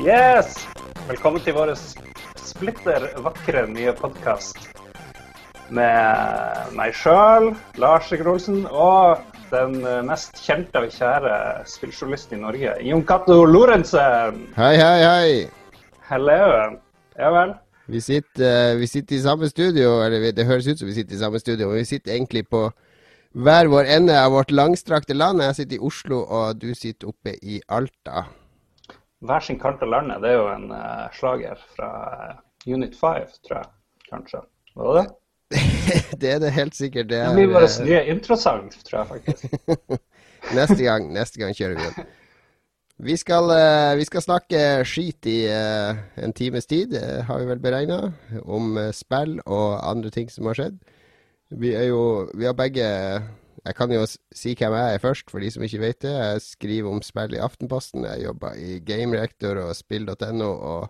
Yes! Velkommen til vår splitter vakre nye podkast. Med meg sjøl, Lars Rikard Olsen, og den mest kjente og kjære spilljournalisten i Norge, Jon Cato Lorentzen. Hei, hei, hei. Hello. Ja vel. Vi sitter, vi sitter i samme studio, eller det høres ut som vi sitter i samme studio, men vi sitter egentlig på hver vår ende av vårt langstrakte land. Jeg sitter i Oslo, og du sitter oppe i Alta. Hver sin kant av landet, det er jo en eh, slager fra eh, Unit 5, tror jeg. Kanskje. Var det det? det er det helt sikkert. Det Det blir er, vår eh, nye introsang, tror jeg faktisk. neste gang, neste gang kjører vi igjen. Vi skal, eh, vi skal snakke skit i eh, en times tid, eh, har vi vel beregna, om spill og andre ting som har skjedd. Vi er jo Vi har begge Jeg kan jo si hvem jeg er først, for de som ikke vet det. Jeg skriver om spill i Aftenposten. Jeg jobber i Game Reactor og spill.no og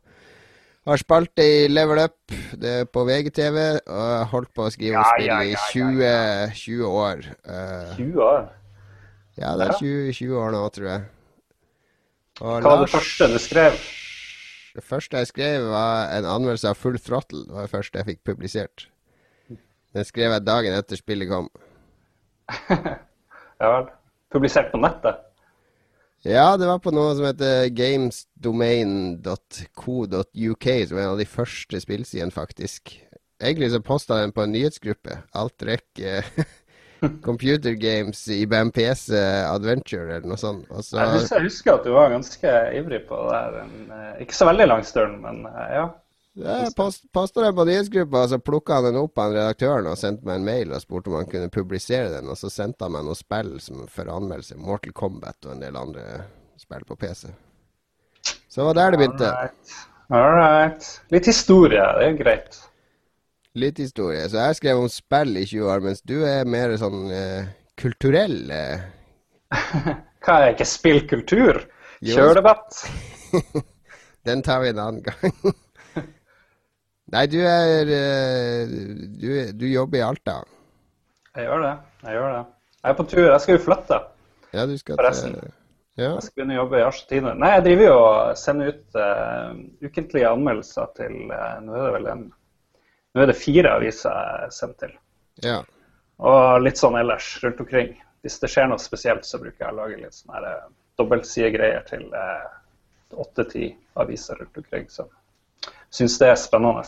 har spalte i Level Up det er på VGTV. Og jeg har holdt på å skrive om Ja, spill ja, i 20, 20 år. Eh, 20 år. ja, det er 20, 20 år nå, tror jeg. Og Hva var det første du skrev? Det første jeg skrev, var en anmeldelse av Full Throttle. Det var det første jeg fikk publisert. Den skrev jeg dagen etter spillet kom. Ja vel. Publisert på nettet? Ja, det var på noe som heter gamesdomain.co.uk, som er en av de første spillsidene, faktisk. Egentlig så posta den på en nyhetsgruppe. Alt eh, Computer Games i BMPC Adventure, eller noe sånt. Så, Jeg husker, jeg husker at du var ganske ivrig på det der. En, eh, ikke så veldig lang stund, men eh, ja. Jeg post, posta den på nyhetsgruppa, så plukka han den opp av redaktøren og sendte meg en mail og spurte om han kunne publisere den. Og så sendte han meg noen spill som for anmeldelse. Mortal Kombat og en del andre spill på PC. Så det var der det begynte. Alright. Alright. Litt historie, det er greit. Litt historie. Så jeg skrev om spill i 20 år, mens du er mer sånn eh, kulturell. Eh. Hva er ikke spillkultur? Kjørdebatt? Den tar vi en annen gang. Nei, du er eh, du, du jobber i Alta. Jeg gjør det. Jeg gjør det. Jeg er på tur. Jeg skal jo flytte. Ja, du skal Forresten. til Ja. Jeg skal begynne å jobbe i Argentina. Nei, jeg driver jo og sender ut uh, ukentlige anmeldelser til uh, Nå er det vel en Nå er det fire aviser jeg er sendt til. ja. Og litt sånn ellers rundt omkring. Hvis det skjer noe spesielt, så bruker jeg å lage litt sånne eh, dobbeltsidegreier til åtte-ti aviser rundt omkring. Så syns det er spennende.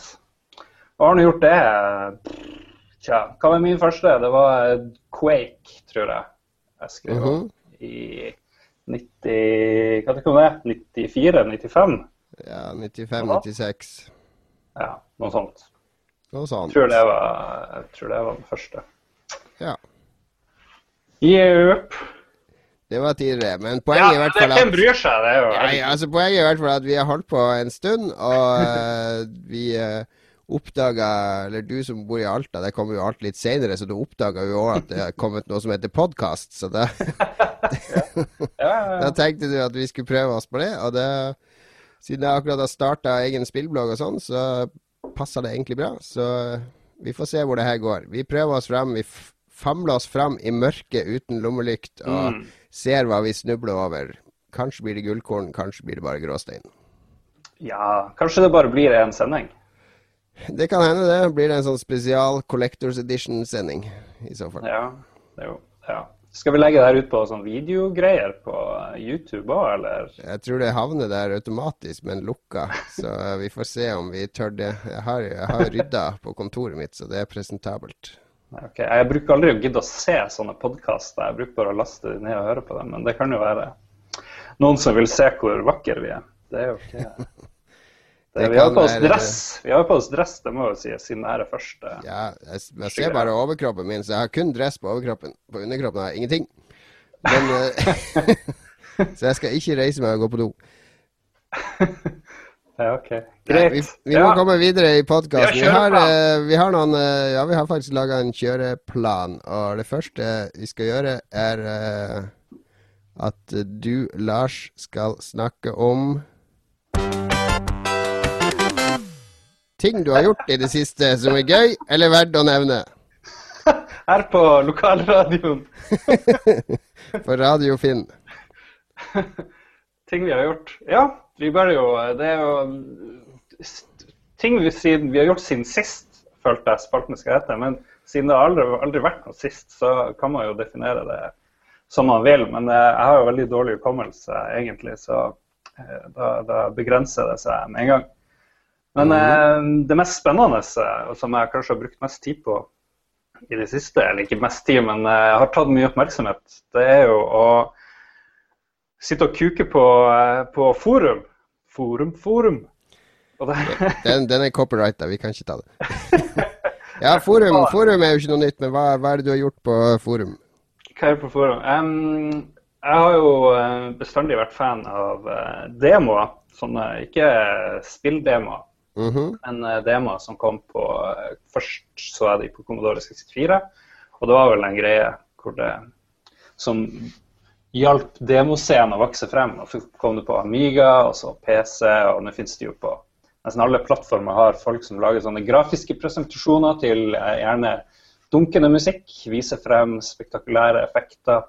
Og har nå gjort det Tja, hva var min første? Det var eh, Quake, tror jeg. Jeg skrev mm -hmm. i 90 Hva kom det? 94-95? Ja, 95-96. Ja, noe sånt. Noe sånt. Jeg tror det var, jeg tror det var den første. Ja. Yep. Det var tidligere. Men poenget er i hvert det, fall hvem at bryr seg? Det er jo ja, altså Poenget i hvert fall at vi har holdt på en stund, og uh, vi uh, oppdaga Eller du som bor i Alta, det kommer jo alt litt seinere, så du oppdaga jo også at det har kommet noe som heter podkast. Så da, ja, ja, da tenkte du at vi skulle prøve oss på det. Og det, siden jeg akkurat har starta egen spillblogg og sånn, så passer det egentlig bra. Så vi får se hvor det her går. Vi prøver oss frem. Vi famler oss frem i mørket uten lommelykt og Mm. ser hva vi snubler over. Kanskje blir det gullkorn, kanskje blir det bare gråstein. ja, kanskje det bare blir en sending. Det kan hende, det. Blir det en sånn spesial Collectors Edition-sending, i så fall. Ja, det er jo, ja. Skal vi legge det her ut på sånn videogreier på YouTube òg, eller? Jeg tror det havner der automatisk, men lukka. Så vi får se om vi tør det. Jeg har, jeg har rydda på kontoret mitt, så det er presentabelt. Okay. Jeg bruker aldri å gidde å se sånne podkaster, jeg bruker bare å laste dem ned og høre på dem. Men det kan jo være noen som vil se hvor vakre vi er. Det er jo ikke det, Vi har på oss dress, vi har på oss dress, det må jo si, siden det her er første. Ja, jeg, jeg ser bare overkroppen min, så jeg har kun dress på overkroppen. På underkroppen har jeg ingenting. Men eh, Så jeg skal ikke reise meg og gå på do. Ja, OK. Greit. vi, vi må komme videre i podkasten. Vi Vi, eh, vi har noen eh, Ja, vi har faktisk laga en kjøreplan. Og det første vi skal gjøre, er eh, at du, Lars, skal snakke om ting du har gjort i det siste som er gøy, eller verdt å nevne? Her på lokalradioen. på Radio Finn. ting vi har gjort. Ja, vi bare jo Det er jo ting vi, vi har gjort siden sist, følte jeg spalten skal hete. Men siden det aldri har aldri vært noe sist, så kan man jo definere det som man vil. Men eh, jeg har jo veldig dårlig hukommelse, egentlig, så eh, da, da, begrenser det seg med en gang. Men mm det mest spennende, og som jeg kanskje har brukt mest tid på i det siste, eller ikke mest tid, men jeg har tatt mye oppmerksomhet, det er jo å sitte og kuke på, på forum. Forum, forum. den, den, er copyrighta, vi kan ikke ta det. ja, forum, forum, er jo ikke noe nytt, men hva, hva er det du har gjort på forum? Hva er det på forum? Um, jeg har jo eh, bestandig vært fan av demoer. Sånne, ikke spilldemoer, mm -hmm. En demo som kom på uh, Først så jeg de på Commodore 64, og det var vel en greie hvor det som hjalp demoscenen å vokse frem. Og så kom det på Amiga, og så PC, og nå finnes det jo på nesten alle plattformer har folk som lager sånne grafiske presentasjoner til gjerne dunkende musikk, vise frem spektakulære effekter.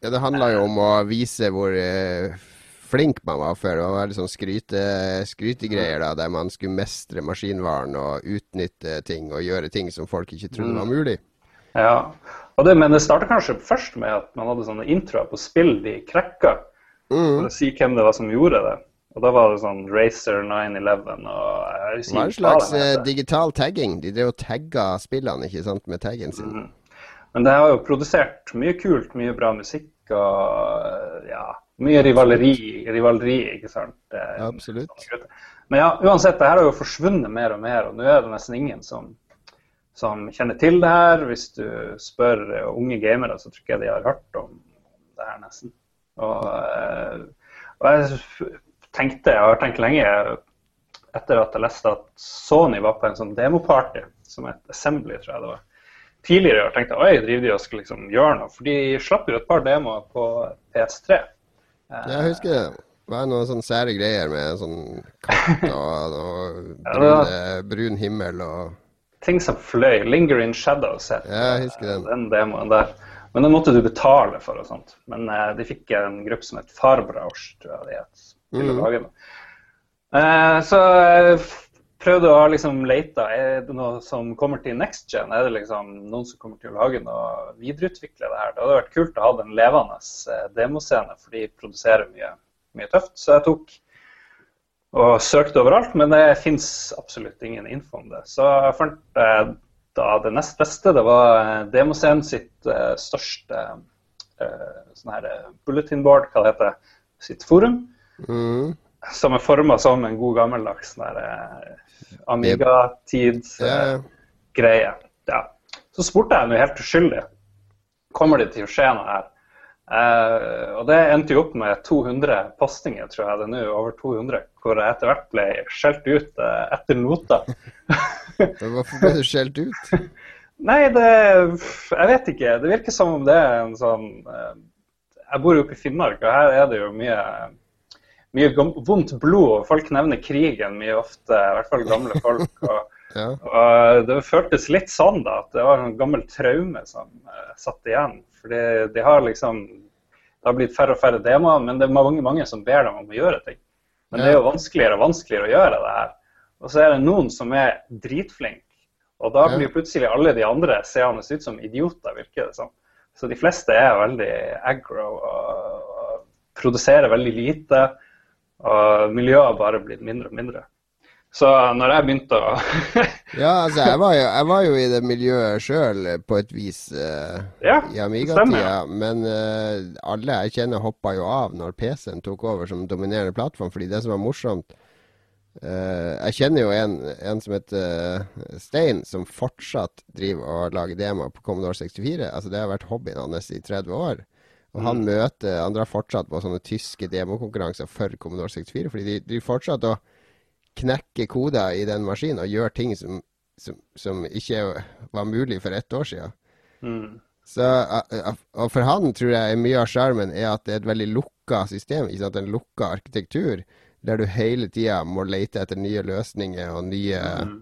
Ja, Det handler jo om å vise hvor eh, flink man var før. Det var sånn skryte, skrytegreier da, der man skulle mestre maskinvaren og utnytte ting og gjøre ting som folk ikke trodde var mm. mulig. Ja, og det, men det starta kanskje først med at man hadde sånne introer på spill de krekka. Mm. For å si hvem det var som gjorde det. Og da var det sånn Racer 911 og Det var en slags uh, digital tagging. De drev og tagga spillene ikke sant, med taggen sin. Mm. Men det har jo produsert mye kult, mye bra musikk og ja, mye rivaleri, rivaleri ikke sant. Ja, absolutt. Men ja, uansett, det her har jo forsvunnet mer og mer, og nå er det nesten ingen som, som kjenner til det her. Hvis du spør unge gamere, så tror jeg de har hørt om det her nesten. Og, eh, og jeg tenkte, jeg har tenkt lenge etter at jeg leste at Sony var på en sånn demoparty, som het Assembly, tror jeg det var. Tidligere i år tenkte oi, driver de og skal liksom gjøre noe? For de slapp jo et par demoer på PS3. Jeg husker det. Det var noen sånne sære greier med sånn katt og, og brun, brun, himmel og Ting som fløy. Linger in Shadows het ja, den. den demoen der. Men den måtte du betale for og sånt. Men uh, de fikk en gruppe som het Farbrausch, tror jeg de het mm. Eh, så prøvde å liksom lete. Er det noe som kommer til next gen? Er det liksom noen som kommer til å lage noe, videreutvikle det her? Det hadde vært kult å ha en levende eh, demoscene, for de produserer mye, mye tøft. Så jeg tok og søkte overalt, men det fins absolutt ingen info om det. Så jeg fant eh, da det nest beste, det var eh, demoscenen sitt eh, største eh, sånn her bulletin board, hva det heter, sitt forum. Mm. Som er forma som en god gammeldags eh, Amiga-tid-greie. Ja. Så spurte jeg nå helt uskyldig kommer det til å skje noe her. Uh, og det endte jo opp med 200 postinger, tror jeg det er nå, over 200, hvor jeg etter hvert ble skjelt ut uh, etter nota. Hvorfor ble du skjelt ut? Nei, det Jeg vet ikke. Det virker som om det er en sånn uh, Jeg bor jo oppe i Finnmark, og her er det jo mye mye vondt blod, og folk nevner krigen mye ofte, i hvert fall gamle folk. Og, ja. og det føltes litt sånn da, at det var en gammel traume som uh, satt igjen. Fordi de har liksom Det har blitt færre og færre demoer, men det er mange, mange som ber dem om å gjøre ting. Men ja. det er jo vanskeligere og vanskeligere å gjøre det her. Og så er det noen som er dritflinke. Og da blir plutselig alle de andre seende ut som idioter, virker det som. Så de fleste er veldig aggro og, og produserer veldig lite. Og miljøet har bare blitt mindre og mindre. Så når jeg begynte å Ja, altså, jeg var, jo, jeg var, jo, i det miljøet sjøl på et vis uh, ja, i Amiga-tida. Men uh, alle jeg kjenner hoppa jo av når PC-en tok over som dominerende plattform. Fordi det som var morsomt uh, Jeg kjenner jo en, en som heter Stein, som fortsatt driver og lager demoer på Commodore 64. Altså, det har vært hobbyen hans i 30 år. Og han mm. møter Han drar fortsatt på sånne tyske demokonkurranser for Commodore 64. Fordi de, de fortsatte å knekke koder i den maskinen og gjøre ting som, som, som ikke var mulig for ett år siden. Mm. Så, og for han tror jeg mye av sjarmen er at det er et veldig lukka system. Ikke sant? En lukka arkitektur der du hele tida må lete etter nye løsninger og nye, mm.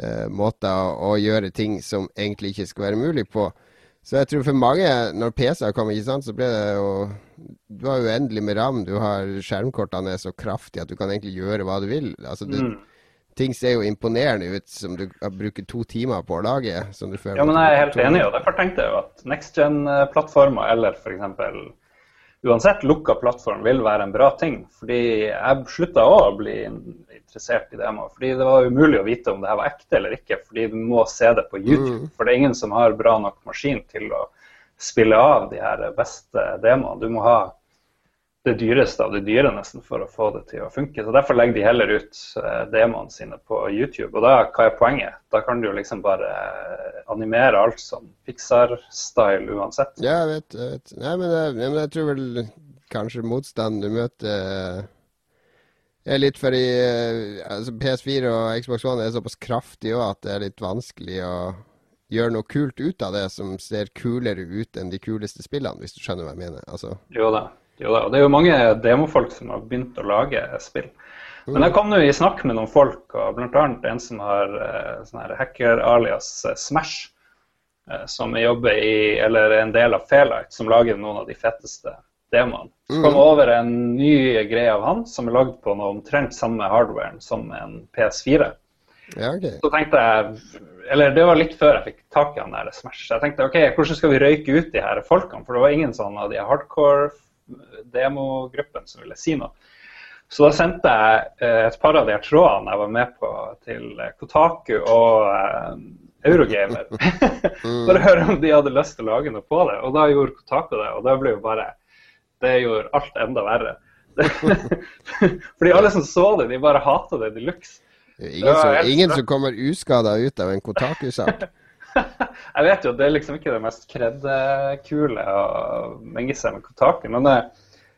uh, måter å, å, gjøre ting som egentlig ikke skal være mulig på. Så jeg tror for mange, når PC-er kom, ikke sant, så ble det jo Du har uendelig med ram. Du har skjermkortene er så kraftige at du kan egentlig gjøre hva du vil. Altså, det, mm. Ting ser jo imponerende ut som du bruker to timer på å lage. ja, men jeg er helt enig, og derfor tenkte jeg jo at next gen-plattformer eller f.eks uansett lukka plattform vil være en bra ting. Fordi jeg slutta òg å bli interessert i det. Fordi det var umulig å vite om det her var ekte eller ikke, fordi du må se det på YouTube. Mm. For det er ingen som har bra nok maskin til å spille av de her beste demoene. Du må ha det dyreste av det dyre nesten for å få det til å funke. Så Derfor legger de heller ut uh, demoene sine på YouTube. Og da, hva er poenget? Da kan du jo liksom bare eh, animere alt som Pixar-style uansett. Ja, jeg vet. Jeg vet. Nei, men jeg, men jeg, tror vel kanskje motstand du møter er litt fordi altså PS4 og Xbox One er såpass kraftig òg at det er litt vanskelig å gjøre noe kult ut av det som ser kulere ut enn de kuleste spillene, hvis du skjønner hva jeg mener. Altså. Jo da. Jo da, og det er jo mange demofolk som har begynt å lage spill. Men jeg kom nå i snakk med noen folk, og bl.a. en som har uh, sånn hacker-alias uh, Smash, som jobber i, eller er en del av Fairlight, som lager noen av de feteste demoene. Så kom mm. over en ny greie av han, som er lagd på noe omtrent samme hardware som en PS4. Ja, okay. Så tenkte jeg Eller det var litt før jeg fikk tak i han der Smash. Jeg tenkte OK, hvordan skal vi røyke ut de her folkene? For det var ingen sånn av de hardcore demogruppene som ville si noe. Så da sendte jeg eh, et par av de trådene jeg var med på, til Kotaku og eh, Eurogamer. For å høre om de hadde lyst til å lage noe på det. Og da gjorde Kotaku det, og da ble jo bare Det gjorde alt enda verre. Fordi alle som så det, de bare hata det de luxe. Ingen, som, ingen som kommer uskada ut av en Kotaku-sak. jeg vet jo at det er liksom ikke det mest kred-kule å menge seg med Kotaku. Men det,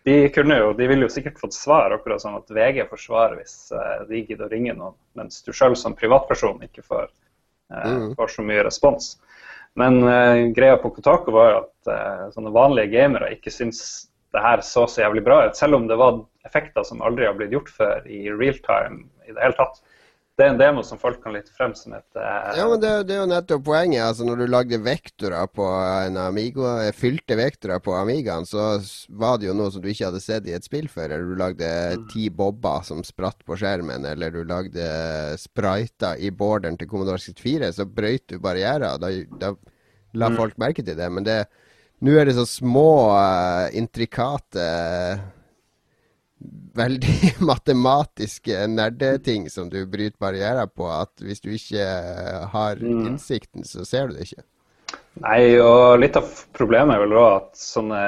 de, kunne jo, de ville jo sikkert fått svar, akkurat sånn at VG får svar hvis eh, de gidder å ringe noen, mens du sjøl som privatperson ikke får, eh, mm. får, så mye respons. Men uh, greia på Kotaku var jo at uh, sånne vanlige gamere ikke syns det her så så jævlig bra ut, selv om det var effekter som aldri har blitt gjort før i real time i det hele tatt det er en demo som folk kan lytte frem som et uh, Ja, men det, det, er jo nettopp poenget. altså Når du lagde vektorer på en Amigo, eh, fylte vektorer på Amigaen, så var det jo noe som du ikke hadde sett i et spill før. Eller du lagde mm. ti bobber som spratt på skjermen, eller du lagde spriter i borderen til Commodore 64, så brøyt du barrierer. Da, da la mm. folk merke til det. Men det nå er det så små, uh, intrikate veldig matematiske nerdeting som du bryter barrierer på, at hvis du ikke har mm. innsikten, så ser du det ikke. Nei, og litt av problemet er vel òg at sånne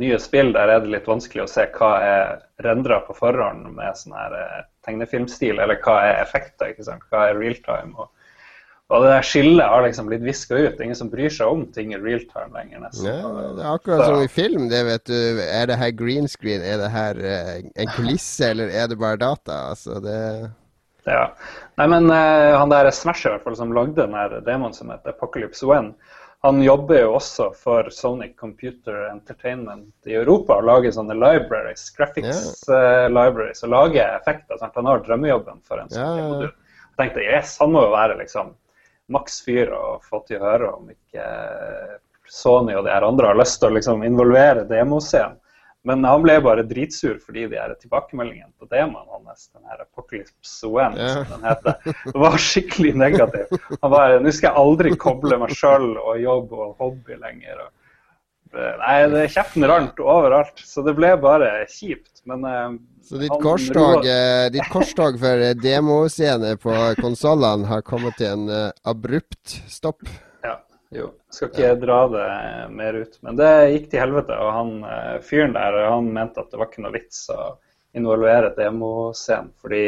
nye spill, der er det litt vanskelig å se hva er rendra på forhånd med sånn her eh, tegnefilmstil, eller hva er effekter, ikke sant? hva er realtime. Og og det der skillet har liksom blitt viska ut. Ingen som bryr seg om ting i real time lenger. nesten. Ja, det er akkurat så. som i film. det vet du. Er det her green screen? Er det her uh, en kulisse, eller er det bare data? Altså, det Ja. Nei, men uh, han der Smash i hvert fall, som lagde den der demoen som heter Apocalypse When, han jobber jo også for Sonic Computer Entertainment i Europa og lager sånne libraries, graphics yeah. uh, libraries, og lager effekter. Sant? Han har drømmejobben for en sånn yeah. Jeg tenkte yes, han må jo være liksom maks fyr og få til å høre om ikke Sony og de her andre har lyst til å liksom involvere demoscenen. Men han ble bare dritsur fordi de her tilbakemeldingene på demoen hans, den her Apocalypse When, yeah. som den heter, var skikkelig negativ. Han bare Nå skal jeg aldri koble meg sjøl og jobb og hobby lenger. Og, nei, det er kjeften rant overalt. Så det ble bare kjipt. Men uh, så ditt korstog, eh, ditt korstog for eh, demoscene på konsollene har kommet til en abrupt stopp? Ja. Jo. Skal ikke dra det mer ut. Men det gikk til helvete. Og han fyren der han mente at det var ikke noe vits å involvere demoscenen. Fordi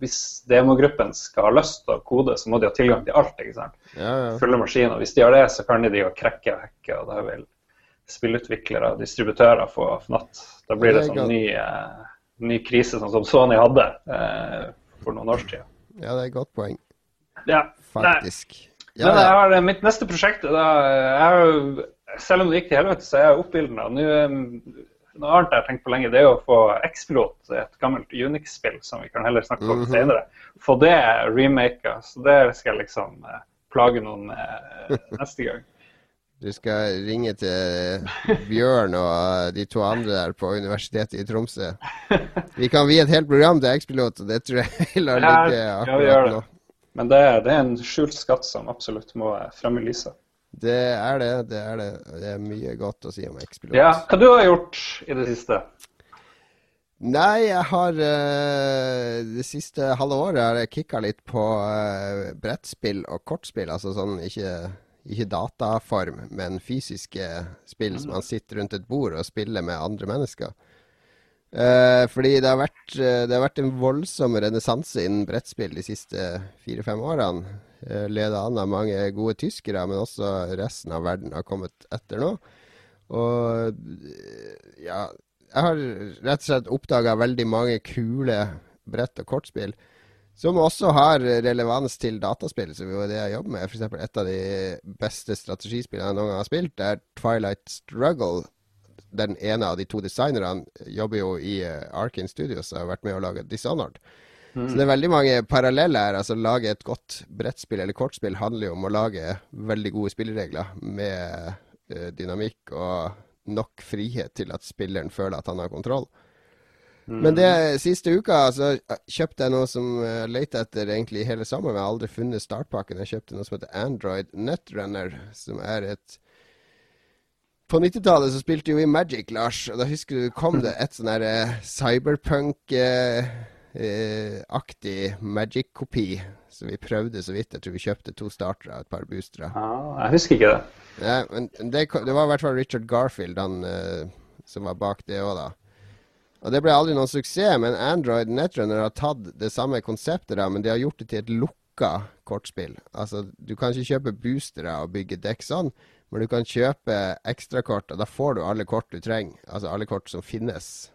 hvis demogruppen skal ha lyst til å kode, så må de ha tilgang til alt. ikke sant? Ja, ja. Fulle maskiner. Hvis de har det, så kan de jo krekke og hacke. og det vil spillutviklere og distributører få fnatt. Da blir det sånn ny eh, ny krise sånn som Sony hadde eh, for noen år siden. Ja, det er et godt poeng. Ja, Faktisk. Ja, Men jeg har eh, mitt neste prosjekt da, jeg har, Selv om det gikk til helvete, så er jeg oppildna. Nå noe annet jeg har tenkt på lenge, det er å få X-Pilot, et gammelt Unix-spill som vi kan heller snakke om Mhm. senere. Få det remaka. Så det skal jeg liksom eh, plage noen med neste gang. Du skal ringe til Bjørn og de to andre der på Universitetet i Tromsø. Vi kan vie et helt program til X-Pilot, og det tror jeg vi lar Ja, ligge akkurat nå. Men det, det er en skjult skatt som absolutt må frem i lyset. Det er det. Det er det. Det er mye godt å si om X-Pilot. Ja, hva du har gjort i det siste? Nei, jeg har eh, Det siste halve året har jeg kicka litt på eh, brettspill og kortspill. Altså sånn ikke, ikke dataform, men fysiske spill som man sitter rundt et bord og spiller med andre mennesker. Eh, fordi det har, vært, eh, det har vært en voldsom renessanse innen brettspill de siste fire-fem årene. Uh, Leda an av mange gode tyskere, men også resten av verden har kommet etter nå. Og eh, ja, jeg har rett og slett oppdaga veldig mange kule brett- og kortspill. Som også har relevans til dataspill, som jo er det jeg jobber med. Eksempel et av de beste strategispillene jeg noen gang har spilt, er Twilight Struggle. Den ene av de to designerne jobber jo i uh, Arkin Studios og har vært med å lage Dishonored. Så det er veldig mange paralleller her. altså Lage et godt brettspill eller kortspill handler jo om å lage veldig gode spilleregler med eh, dynamikk og nok frihet til at spilleren føler at han har kontroll. Men det siste uka så kjøpte jeg noe som jeg lette etter egentlig hele sommeren. Jeg har aldri funnet startpakken. Jeg kjøpte noe som heter Android Netrunner, som er et på 90-tallet så spilte jo vi Magic, Lars, og da husker du kom det et sånn her eh, cyberpunk-aktig eh, Magic-kopi. Så vi prøvde så vidt. Jeg tror vi kjøpte to startere og et par boostere. Ah, jeg husker ikke det. Ja, men det, det var i hvert fall Richard Garfield han, eh, som var bak det òg, da. Og Det ble aldri noen suksess, men Android Netrunner har tatt det samme konseptet, da, men de har gjort det til et lukka kortspill. Altså, Du kan ikke kjøpe boostere og bygge dekk sånn, men du kan kjøpe ekstrakort, og da får du alle kort du trenger. Altså alle kort som finnes.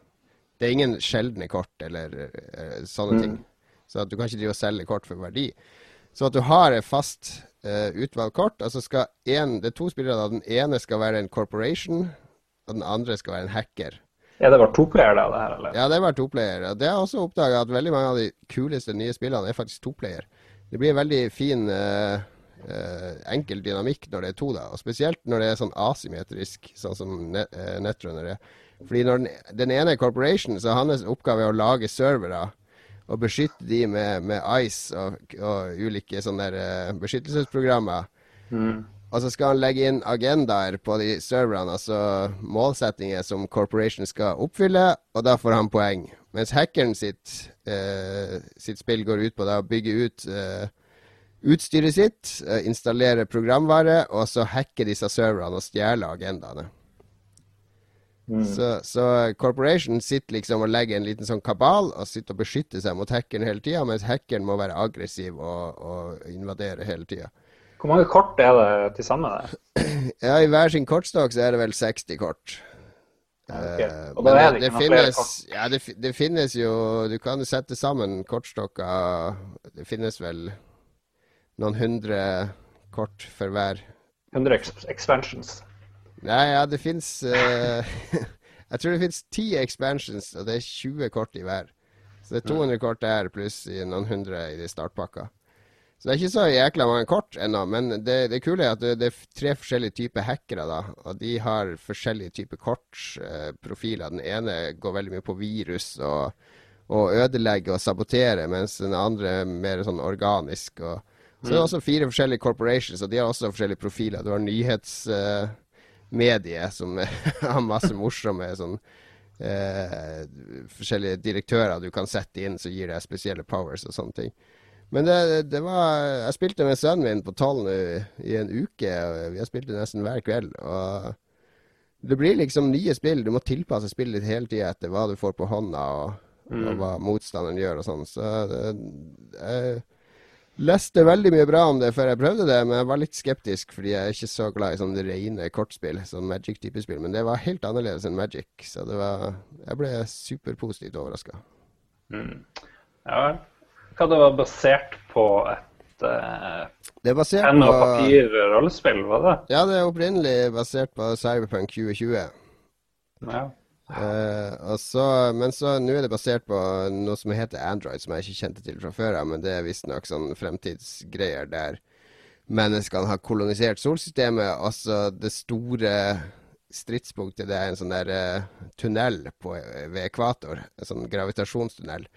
Det er ingen sjeldne kort eller uh, sånne ting. Så du kan ikke drive og selge kort for verdi. Så at du har et fast uh, utvalgt kort, og så skal en, det er to spillere. da, Den ene skal være en corporation, og den andre skal være en hacker. Er det bare toplayer, da, det her, eller? Ja, det er bare toplayer. Det har også oppdaga at veldig mange av de kuleste nye spillene er faktisk toplayer. Det blir en veldig fin eh, eh, enkel dynamikk når det er to, da. Og spesielt når det er sånn asymmetrisk, sånn som net, eh, Netrunner er. Fordi når den, den ene er corporation, så er hans oppgave å lage servere og beskytte de med, med ICE og, og ulike sånne der, beskyttelsesprogrammer. Og så skal han legge inn agendaer på de serverne, altså målsettinger som Corporation skal oppfylle, og da får han poeng. Mens hackeren sitt, eh, sitt spill går ut på da å bygge ut eh, utstyret sitt, eh, installere programvare, og så hacke disse serverne og stjele agendaene. Så, så Corporation sitter liksom og legger en liten sånn kabal og sitter og beskytter seg mot hackeren hele tida, mens hackeren må være aggressiv og, og invadere hele tida. Hvor mange kort er det til sammen? Ja, I hver sin kortstokk så er det vel 60 kort. Okay. Eh, Og da er det ikke noen flere kort? Ja, det, det finnes jo Du kan sette sammen kortstokker Det finnes vel noen hundre kort for hver. 100 expansions. Nei, ja, det fins Jeg tror det fins ti expansions, og det er 20 kort i hver. Så det er 200 kort der, pluss noen hundre i de startpakka. Så det er ikke så jækla mange kort ennå, men det, det kule er at det, det er tre forskjellige typer hackere, da. Og de har forskjellige typer kortprofiler. den ene går veldig mye på virus og, og ødelegger og sabotere, mens den andre er mer sånn organisk. og så det er også fire forskjellige corporations, og de har også forskjellige profiler. Du har nyhetsmediet, som har masse morsomme sånn eh, forskjellige direktører du kan sette inn som gir deg spesielle powers og sånne ting. Men det, det var Jeg spilte med sønnen min på tolv nå i en uke. Vi har spilt det nesten hver kveld. Og det blir liksom nye spill. Du må tilpasse spillet ditt hele tida etter hva du får på hånda, og, og hva motstanderen gjør og sånn. Så det, jeg leste veldig mye bra om det før jeg prøvde det, men jeg var litt skeptisk fordi jeg er ikke så glad i sånne rene kortspill, sånn Magic-type spill. Men det var helt annerledes enn Magic, så det var Jeg ble superpositivt overraska. Ja vel. Hva det var basert på et uh, Det er basert penn og papir-rollespill, var det? Ja, det er opprinnelig basert på Cyberpunk 2020. Ja. Uh, så, men så nå er det basert på noe som heter Android, som jeg ikke kjente til fra før av. Men det er visstnok sånn fremtidsgreier der menneskene har kolonisert solsystemet. Altså det store stridspunktet det er en sånn der uh, tunnel på, ved ekvator. En sånn gravitasjonstunnel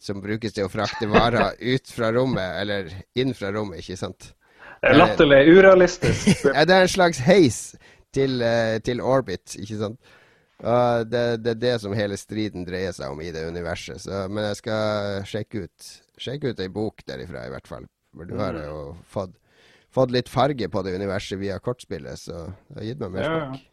som brukes til å frakte varer ut fra rommet, eller inn fra rommet, ikke sant? Er latterlig urealistisk. ja, det er en slags heis til, uh, til orbit, ikke sant? Og det, det, er det som hele striden dreier seg om i det universet. Så, men jeg skal sjekke ut Sjekke ut ei bok derifra, i hvert fall. For du har mm. jo fått, fått, litt farge på det universet via kortspillet, så det har gitt meg mer smak. Ja,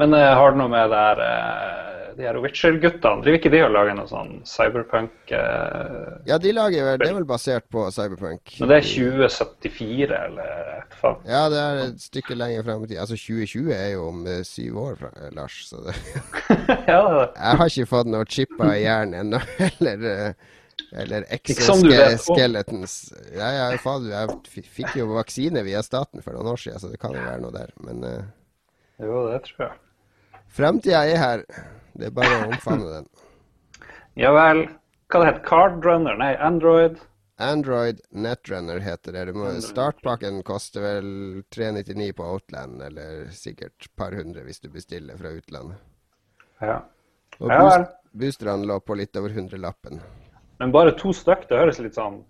men uh, har det noe med der, uh, de her Witcher-guttene Driver ikke de og lager noe sånn cyberpunk uh, Ja, de lager vel, det er vel basert på cyberpunk. Men det er 2074, eller et faen? Ja, det er et stykke lenger frem i tid. Altså 2020 er jo om syv år, fra, Lars. Så det ja, det Jeg har ikke fått noe chippa i hjernen ennå, eller eller exoskeletons. Ja, ja, faen, jeg fikk jo vaksine via staten for noen år siden, så det kan jo være noe der. Men Jo, det tror jeg. Framtida er her. Det er bare å omfavne den. Ja vel. Hva det heter Cardrunner? Nei, Android? Android Netrunner heter det. Må, startpakken koster vel 399 på Outland, eller sikkert par hundre hvis du bestiller fra utlandet. Ja. Og ja, vel. boosterne lå på litt over hundrelappen. Men bare to stykk, det høres litt sånn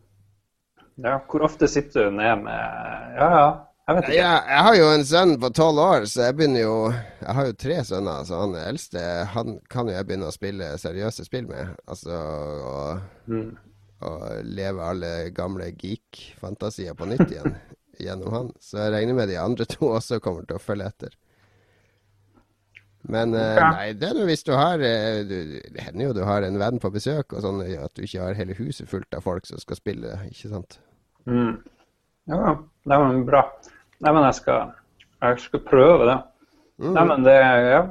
Ja, hvor ofte sitter du ned med Ja, ja. Jeg. Jeg, jeg har jo en sønn på tolv år, så jeg begynner jo Jeg har jo tre sønner, så han eldste han kan jo jeg begynne å spille seriøse spill med. Altså å mm. leve alle gamle geek-fantasier på nytt igjen gjennom han. Så jeg regner med de andre to også kommer til å følge etter. Men uh, nei, det er nå hvis du har uh, du, Det hender jo du har en venn på besøk, og sånn at du ikke har hele huset fullt av folk som skal spille, ikke sant? Mm. Ja, det var bra. Nei, men jeg skal, jeg skal prøve det. Mm. Nei, men det Ja.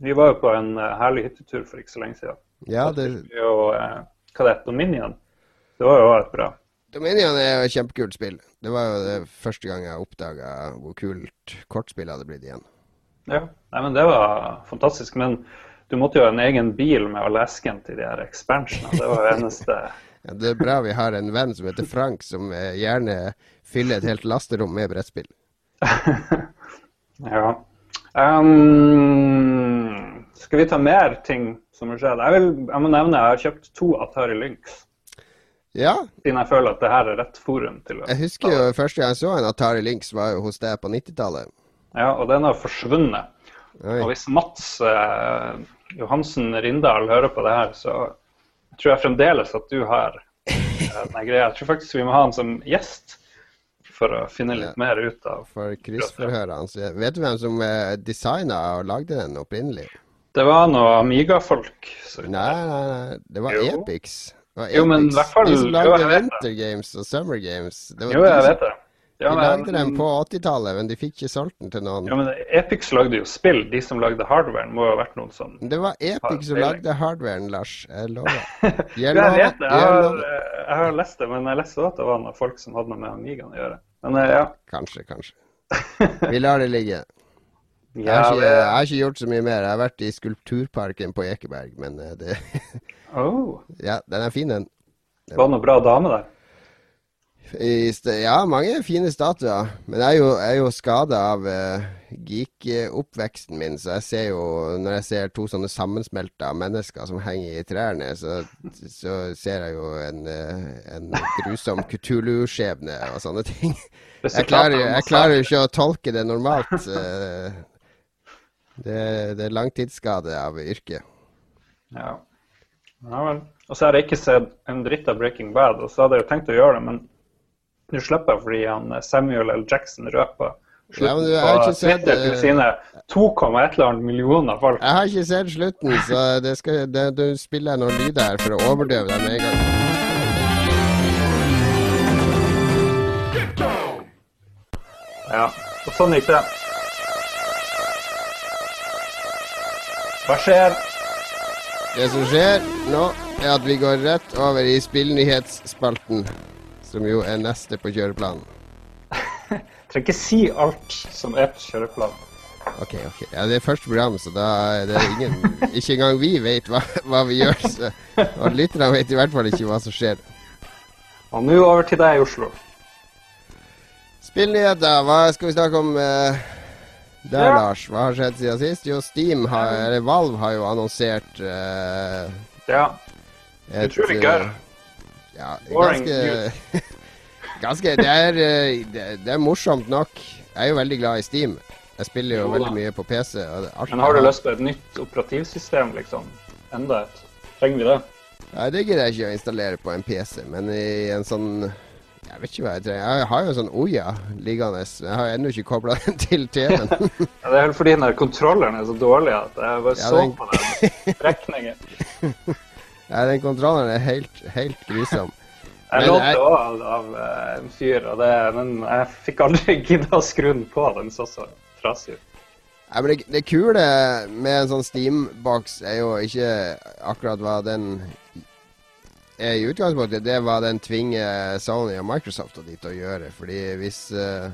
Vi var jo på en uh, herlig hyttetur for ikke så lenge siden. Ja, det... Og, eh, hva det heter Dominion. Det var jo et bra. Dominion er jo et kjempekult spill. Det var jo det første gang jeg oppdaga hvor kult kortspill hadde blitt igjen. Ja, Nei, men det var fantastisk. Men du måtte jo ha en egen bil med all esken til de her expansionene. Det var det eneste ja, Det er bra vi har en venn som heter Frank, som eh, gjerne fyller et helt lasterom med brettspill. ja. Um, skal vi ta mer ting som har skjedd? Jeg, vil, jeg må nevne jeg har kjøpt to Atari Lynx. Ja. Siden jeg føler at det her er rett forum til å Jeg husker jo første gang jeg så en Atari Lynx, var jo hos deg på 90-tallet. Ja, og den har forsvunnet. Oi. Og hvis Mats eh, Johansen Rindal hører på det her, så tror jeg fremdeles at du har denne den greia. Jeg tror faktisk vi må ha han som gjest for å finne litt mer ut av For kryssforhørene. Vet du hvem som eh, designa og lagde den opprinnelig? Det var noe Amiga-folk. Nei, nei, nei. Det var jo. Epix. Det var Epix. Jo, men i hvert fall De som lagde Winter Games og Summer Games. jo, jeg vet det. Ja, de lagde den på 80-tallet, men de fikk ikke solgt den til noen. Ja, men Epix lagde jo spill. De som lagde hardwaren, må jo ha vært noen som Det var Epix som lagde hardwaren, Lars. Jeg lover. Jeg, jeg vet det. Jeg har, jeg har, lest det, men jeg leste også at det var noen folk som hadde noe med Amigaen å gjøre. Men eh, ja. Kanskje, kanskje. Vi lar det ligge. Jeg har, ikke, jeg har, ikke, gjort så mye mer. Jeg har vært i Skulpturparken på Ekeberg, men eh, det oh. Ja, den er fin, den. Det var noen bra dame der? Ja, mange fine statuer. Men jeg er jo, jeg jo skada av uh, geek-oppveksten min, så jeg ser jo Når jeg ser to sånne sammensmelta mennesker som henger i trærne, så, så ser jeg jo en, uh, en grusom Kutulu-skjebne og sånne ting. Jeg klarer, klarer ikke å tolke det normalt. Uh, det, det er langtidsskade av yrket. Ja. ja vel. Og så har jeg ikke sett en dritt av Breaking Bad, og så hadde jeg jo tenkt å gjøre det, men nå slipper jeg fordi han eh, Samuel L. Jackson røper ja, men du har ikke sett til sine 2,1 millioner folk. Jeg har ikke sett slutten, så det skal, det, du spiller noen lyder her for å overdøve dem med en gang. Ja, og sånn gikk det. Hva skjer? Det som skjer nå, er at vi går rett over i spillnyhetsspalten som jo er neste på kjøreplanen. Trenger ikke si alt som er på kjøreplanen. Ok, ok. Ja, det er første program, så da er det ingen Ikke engang vi vet hva, hva vi gjør. Så, og lytterne vet i hvert fall ikke hva som skjer. Og nå over til deg Oslo. Spillnyheter, hva skal vi snakke om eh, der, Ja. Lars? Hva har skjedd siden sist? Jo, Steam har, eller Valve har jo annonsert eh, Ja. et Utrolig gøy. Ja, ganske Ganske det er, eh, det, det er morsomt nok. Jeg er jo veldig glad i Steam. Jeg spiller jo Jo veldig mye på PC. Og det, alt Men har du lyst på et nytt operativsystem, liksom? Enda et? Trenger vi det? Nei, det gidder jeg ikke å installere på en PC, men i en sånn Jeg vet ikke hva jeg trenger. Jeg har jo en sånn Oya liggende. Jeg har ennå ikke kobla den til TV-en. Ja, det er vel fordi den der kontrolleren er så dårlig at jeg bare Ja, så den- på den strekningen. Nei, den kontrolleren er helt, helt grusom. Jeg lånte jeg- òg av, av eh, en fyr, og det, men jeg fikk aldri gidda å skru den på. Den så så trasig ut. Nei, men det, det kule med en sånn Steam-boks er jo ikke akkurat hva den er i utgangspunktet. Det er hva den tvinger Sony og Microsoft og dit å gjøre. Fordi hvis uh,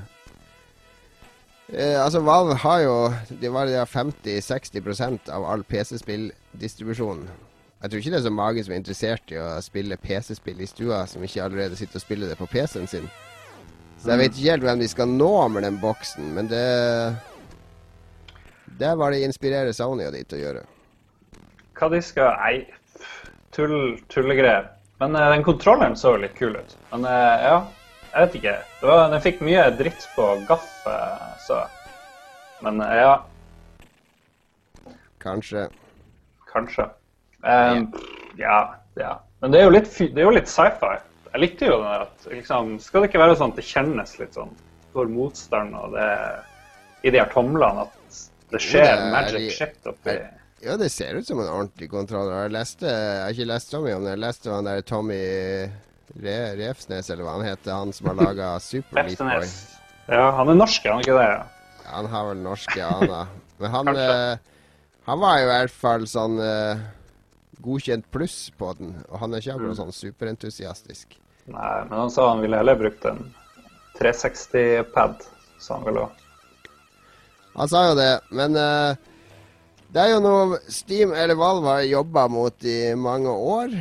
eh, Altså, Valve har jo De var 50-60% av all PC-spilldistribusjon. Jeg tror ikke det er så mange som er interessert i å spille PC-spill i stua, som ikke allerede sitter og spiller det på PC-en sin. Så jeg vet ikke helt hvem de skal nå med den boksen, men det Det var det inspirerer Sony og de til å gjøre. Hva de skal Nei, tull, tullegreier. Men uh, den kontrolleren så jo litt kul ut. Men uh, ja, jeg vet ikke. Det var, den fikk mye dritt på gaff, uh, så Men ja, Kanskje. kanskje. Eh, ja, ja. Men det er jo litt, det litt sci-fi. Jeg likte jo den der at liksom, Skal det ikke være sånn at det kjennes litt sånn for motstand og det i de her tomlene at det skjer det er magic shit oppi Ja, det ser ut som en ordentlig kontroller. Jeg leste, jeg har ikke lest så mye om det. Jeg leste han der Tommy Re Refsnes, eller hva han heter, han som har laga Super Meat Boy. Ja, han er norsk, er han ikke det? Ja, Han har vel norske aner. Men han, eh, han var jo i hvert fall sånn eh, godkjent pluss på den. Og han er ikke akkurat sånn superentusiastisk. Nei, men han sa han ville heller brukt en 360-pad, sa han vel òg. Han sa jo det, men uh, det er jo noe Steam eller Valve har jobba mot i mange år.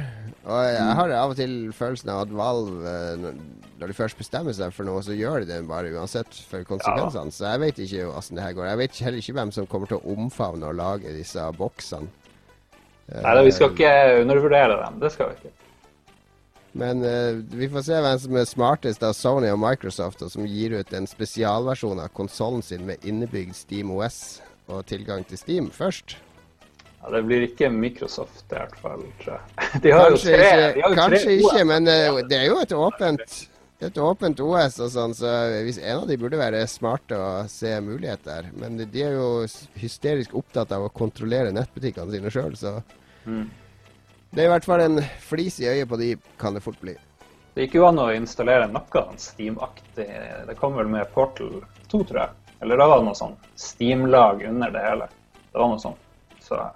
Og jeg har av og til følelsen av at Valve, eh, når- de først bestemmer seg for noe, så gjør de det bare uansett for konsekvensene. Så jeg vet ikke hvordan det her går. Jeg vet heller ikke hvem som kommer til å omfavne og lage disse boksene. Nei, da, vi skal ikke undervurdere dem. Det skal vi ikke. Men uh, vi får se hvem som er smartest av Sony og Microsoft, og som gir ut en spesialversjon av konsollen sin med innebygd Steam OS og tilgang til Steam først. Ja, det blir ikke Microsoft i hvert fall, tror jeg. De har Kanskje jo tre, ikke, har jo kanskje tre ikke men uh, det er jo et åpent et åpent OS og sånn, så hvis en av de burde være smarte og se muligheter. Men de er jo hysterisk opptatt av å kontrollere nettbutikkene sine sjøl, så Mm. det er i hvert fall en flis i øyet på de, kan det fort bli. Det gikk jo an å installere noe Steam-aktig. Det kom vel med Portal 2, tror jeg. Eller da var det noe sånn Steam-lag under det hele. Det var noe sånn. Så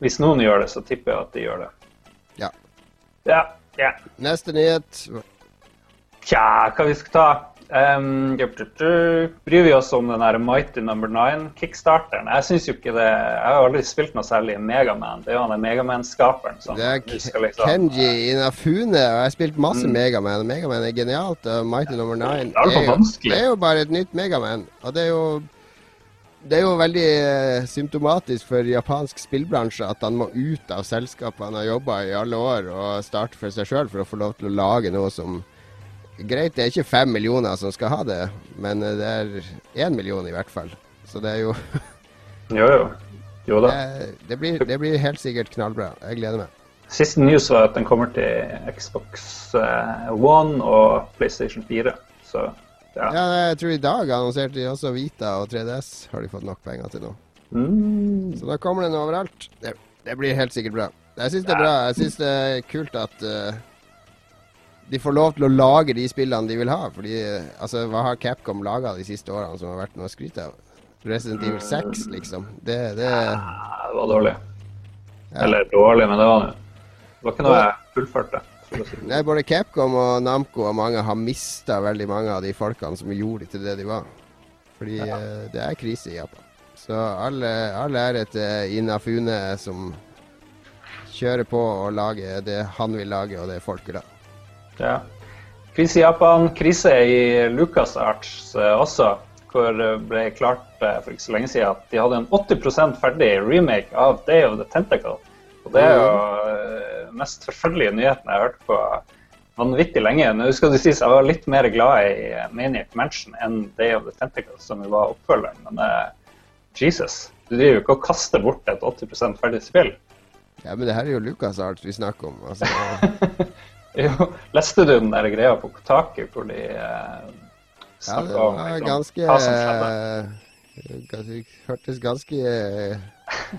hvis noen gjør det, så tipper jeg at de gjør det. Ja. Ja. ja. Neste nyhet. Tja, hva vi skal ta? Um, bryr vi oss om den der Mighty Number 9-kickstarteren? Jeg synes jo ikke det Jeg har aldri spilt noe særlig Megaman. Det er jo han Megaman-skaperen som Det er liksom Kenji Inafune, og jeg har spilt masse Mm. Megaman. Megaman er genialt, og Mighty Number 9 Det er jo, det er jo bare et nytt Megaman. Og det er jo det er jo veldig eh, symptomatisk for japansk spillbransje at han må ut av selskapet han har jobba i alle år, og starte for seg sjøl for å få lov til å lage noe som Greit, det er ikke fem millioner som skal ha det, men det er én million i hvert fall. Så det er jo Jo, jo. Jo da. det, det, blir, det blir helt sikkert knallbra. Jeg gleder meg. Siste news var at den kommer til Xbox eh, One og PlayStation 4. Så ja. Ja, jeg tror i dag annonserte de også Vita og 3DS har de fått nok penger til nå. Mm. Så da kommer den overalt. Det, det blir helt sikkert bra. Jeg syns det er bra. Jeg syns det er kult at eh, de får lov til å lage de spillene de vil ha. Fordi eh, altså, hva har Capcom laga de siste årene som har vært noe å skryte av? Resident Evil 6, liksom. Det, det Ja, det var dårlig. Ja. Eller dårlig, men det var noe. Det var ikke noe jeg fullførte. det. Nei, Både Capcom og Namco og mange har mista veldig mange av de folkene som gjorde de til det de var. Fordi eh, det er krise i Japan. Så alle, alle ære til Inafune som kjører på og lager det han vil lage, og det folket da. Ja. Krise i Japan, krise i LucasArts Arts også, hvor det ble klart eh, for ikke så lenge siden at de hadde en 80% ferdig remake av Day of the Tentacle. Og det er jo eh, den mest forferdelige nyheten jeg har hørt på vanvittig lenge. Nå skal det sies jeg var litt mer glad i eh, Maniac Mansion enn Day of the Tentacle, som jo var oppfølgeren. Men eh, Jesus, du driver jo ikke og kaster bort et 80% ferdig spill. Ja, men det her er jo LucasArts vi snakker om. Altså, Jo, leste du den der greia på Kotaku hvor de eh, ja, om liksom, ganske hva som skjedde? Det Hørtes ganske eh,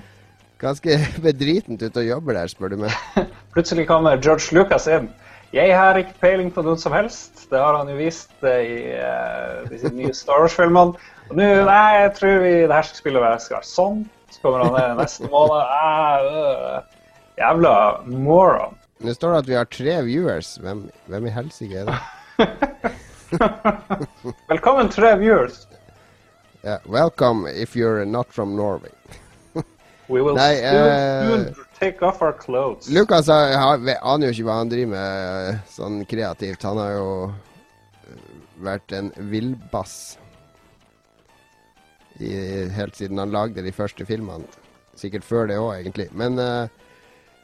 Ganske bedritent ut å jobbe der, spør du meg. Plutselig kommer George Lucas inn. Jeg har ikke peiling på noe som helst. Det har han jo vist eh, i eh, disse nye Star Wars-filmene. Og nå, nei, jeg tror vi, det her skal spille skal være sånn. Så kommer han ned neste måned. Ah, øh. Jævla moron. Det står at vi har tre viewers. Hvem, hvem i helsike er det? Velkommen tre viewers. Yeah, welcome if you're not from Norway. We will Nei, soon, soon take off our clothes. Har, aner jo ikke hva han driver med eh, sånn kreativt. Han har jo eh, vært en villbass helt siden han lagde de første filmene. Sikkert før det òg, egentlig. Men eh,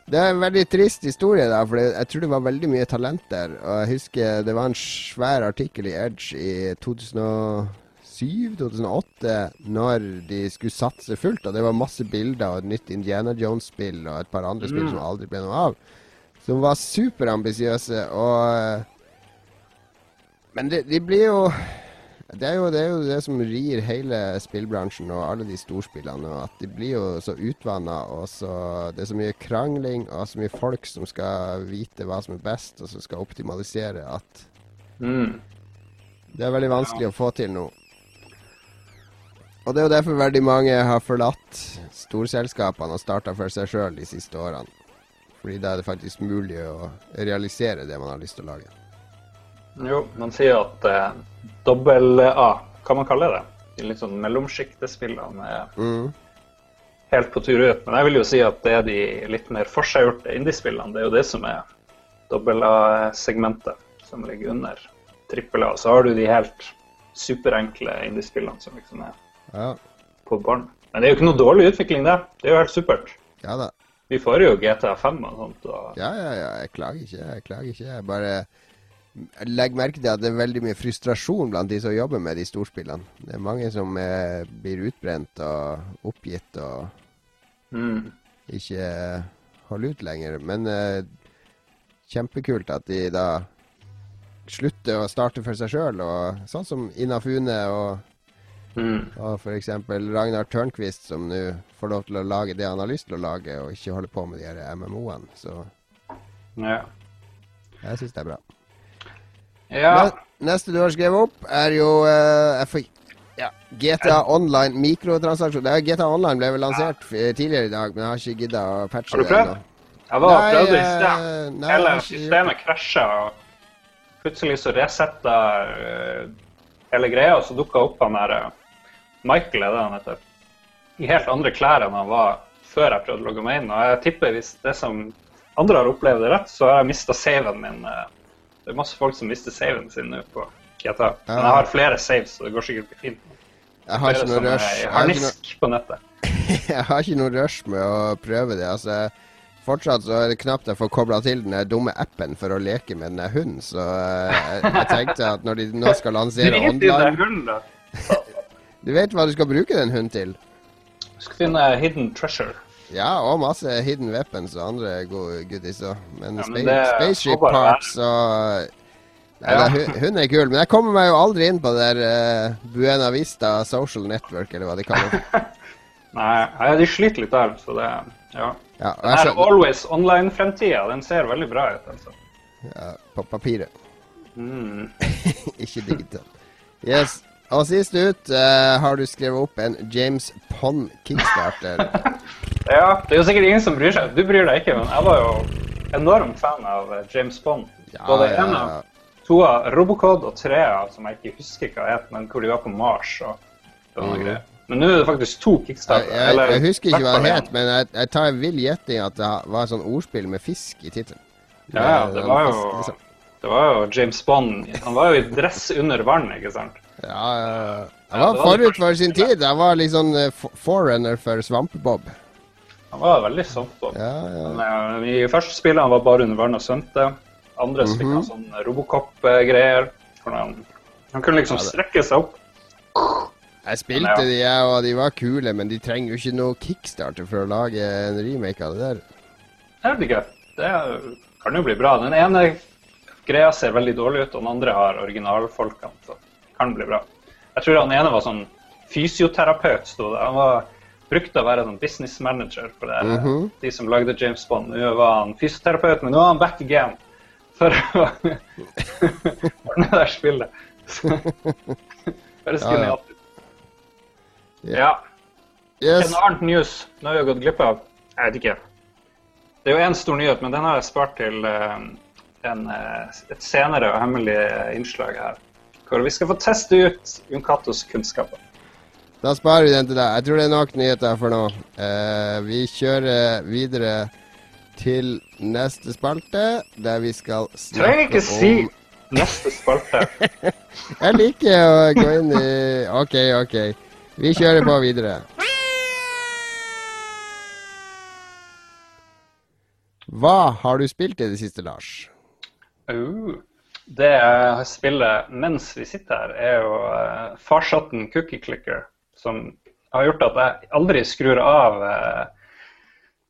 det er en veldig trist historie, da, for jeg tror det var veldig mye talent der. Og jeg husker det var en svær artikkel i Edge i 2007-2008, når de skulle satse fullt. Og det var masse bilder og et nytt Indiana Jones-spill og et par andre spill som aldri ble noe av. Som var superambisiøse og Men de, de blir jo det er, jo, det er jo det som rir hele spillbransjen og alle de storspillene. At de blir jo så utvanna, og så det er så mye krangling og så mye folk som skal vite hva som er best, og som skal optimalisere, at Mm. det er veldig vanskelig å få til noe. Og det er jo derfor veldig mange har forlatt storselskapene og starta for seg sjøl de siste årene. Fordi da er det faktisk mulig å realisere det man har lyst til å lage. Jo, man sier at eh, dobbel A, hva man kalle det? De litt sånn mellomsjiktespillene Mm. helt på tur ut. Men jeg vil jo si at det er de litt mer forseggjorte indiespillene. Det er jo det som er dobbel A-segmentet, som ligger under trippel A. Så har du de helt superenkle indiespillene som liksom er Ja. på barn. Men det er jo ikke noe dårlig utvikling, det. Det er jo helt supert. ja da. Vi får jo GTA 5 og sånt. Og... Ja, ja, ja. Jeg klager ikke. Jeg klager ikke. Jeg bare legger merke til at det er veldig mye frustrasjon blant de som jobber med de storspillene. Det er mange som eh, blir utbrent og oppgitt og Mm. ikke holder ut lenger. Men eh, kjempekult at de da slutter å starte for seg sjøl, sånn som Inafune og, Mm. og f.eks. Ragnar Tørnquist, som nå får lov til å lage det han har lyst til å lage, og ikke holde på med de her MMO-ene. Så Ja. jeg syns det er bra. Ja. Neste du har skrevet opp, er jo uh, FI. ja, GTA Online mikrotransaksjon. Det er, GTA Online ble vel lansert tidligere i dag, men jeg har ikke gidda å patche Har du det prøvd? Jeg var Nei, prøvde i eh, sted. nei, Hele systemet krasja, og plutselig så resetta uh, hele greia, og så dukka opp han der eh, Michael, er det han heter, i helt andre klær enn han var før jeg prøvde å logge meg inn. Og jeg tipper hvis det som andre har opplevd det rett, så har jeg mista saven min. eh, Det er masse folk som mister saven sin nå på GTA. Men jeg har flere saves, så det går sikkert fint. Jeg har ikke noe rush. Jeg har på nettet. jeg har ikke noe rush med å prøve det. Altså, fortsatt så er det knapt jeg får kobla til den dumme appen for å leke med den hunden. Så eh, jeg, jeg tenkte at når de nå skal lansere online. Du vet hva du skal bruke den hunden til? Du skal finne hidden treasure. Ja, og masse hidden weapons og andre gode goodies òg. Men, Ja, men spa det spaceship parts og Nei, Ja. da, hu- Hun er kul, men jeg kommer meg jo aldri inn på det der uh, Buena Vista Social Network, eller hva de kaller det. Nei, de sliter litt der, så det Ja. Ja, det Den jeg Always Online-fremtida, den ser veldig bra ut, altså. ja, på papiret, Mm. ikke digitalt. Yes. Og sist ut uh, har du skrevet opp en James Pond kickstarter. Ja, det er jo sikkert ingen som bryr seg. Du bryr deg ikke, men jeg var jo enorm fan av eh, James Pond. Ja, Både ja, ja. av to av Robocod og tre av som jeg ikke husker hva het, men hvor de var på Mars og sånne Mhm. greier. Men nå er det faktisk to kickstarter. jeg, eller jeg husker ikke hva det het, men jeg, jeg tar en vill gjetning at det var et sånn ordspill med fisk i tittelen. Ja, ja, det var jo liksom. det var jo James Bond. Han var jo i dress under vann, ikke sant? Ja. Han var forut for sin tid. Han var liksom sånn forerunner for Svampebob. Han var veldig på. Ja, ja. Men, eh, I første spillet han var bare under vann og svømte. Andre Mhm. fikk han sånn Robocop-greier. Han, han kunne liksom strekke seg opp. Jeg spilte Ja. de, jeg, og de var kule, men de trenger jo ikke noe kickstarter for å lage en remake av det der. Jeg vet ikke. Det kan jo bli bra. Den ene greia ser veldig dårlig ut, og den andre har originalfolkene. Så kan bli bra. Jeg tror han ene var sånn fysioterapeut, sto det. Han var brukte å være sånn business manager for det, Mhm. de som lagde James Bond. Nå var han fysioterapeut, men nå er han back again for å ordne det der spillet. Høres Ja, ja. genialt ut. Ja. Ja. Yes. En annet news nå har vi gått glipp av. Jeg vet ikke. Det er jo én stor nyhet, men den har jeg spart til eh, en, eh, et senere og hemmelig innslag her. Hvor vi skal få teste ut Jon Katos kunnskaper. Da sparer vi den til deg. Jeg tror det er nok nyheter for nå. Eh, vi kjører videre til neste spalte, der vi skal Trenger snakke ikke si neste spalte. Jeg liker å gå inn i OK, OK. Vi kjører på videre. Hva har du spilt i det siste, Lars? Uh, det jeg spiller mens vi sitter her, er jo uh, farsatten Cookie Clicker, som har gjort at jeg aldri skrur av uh,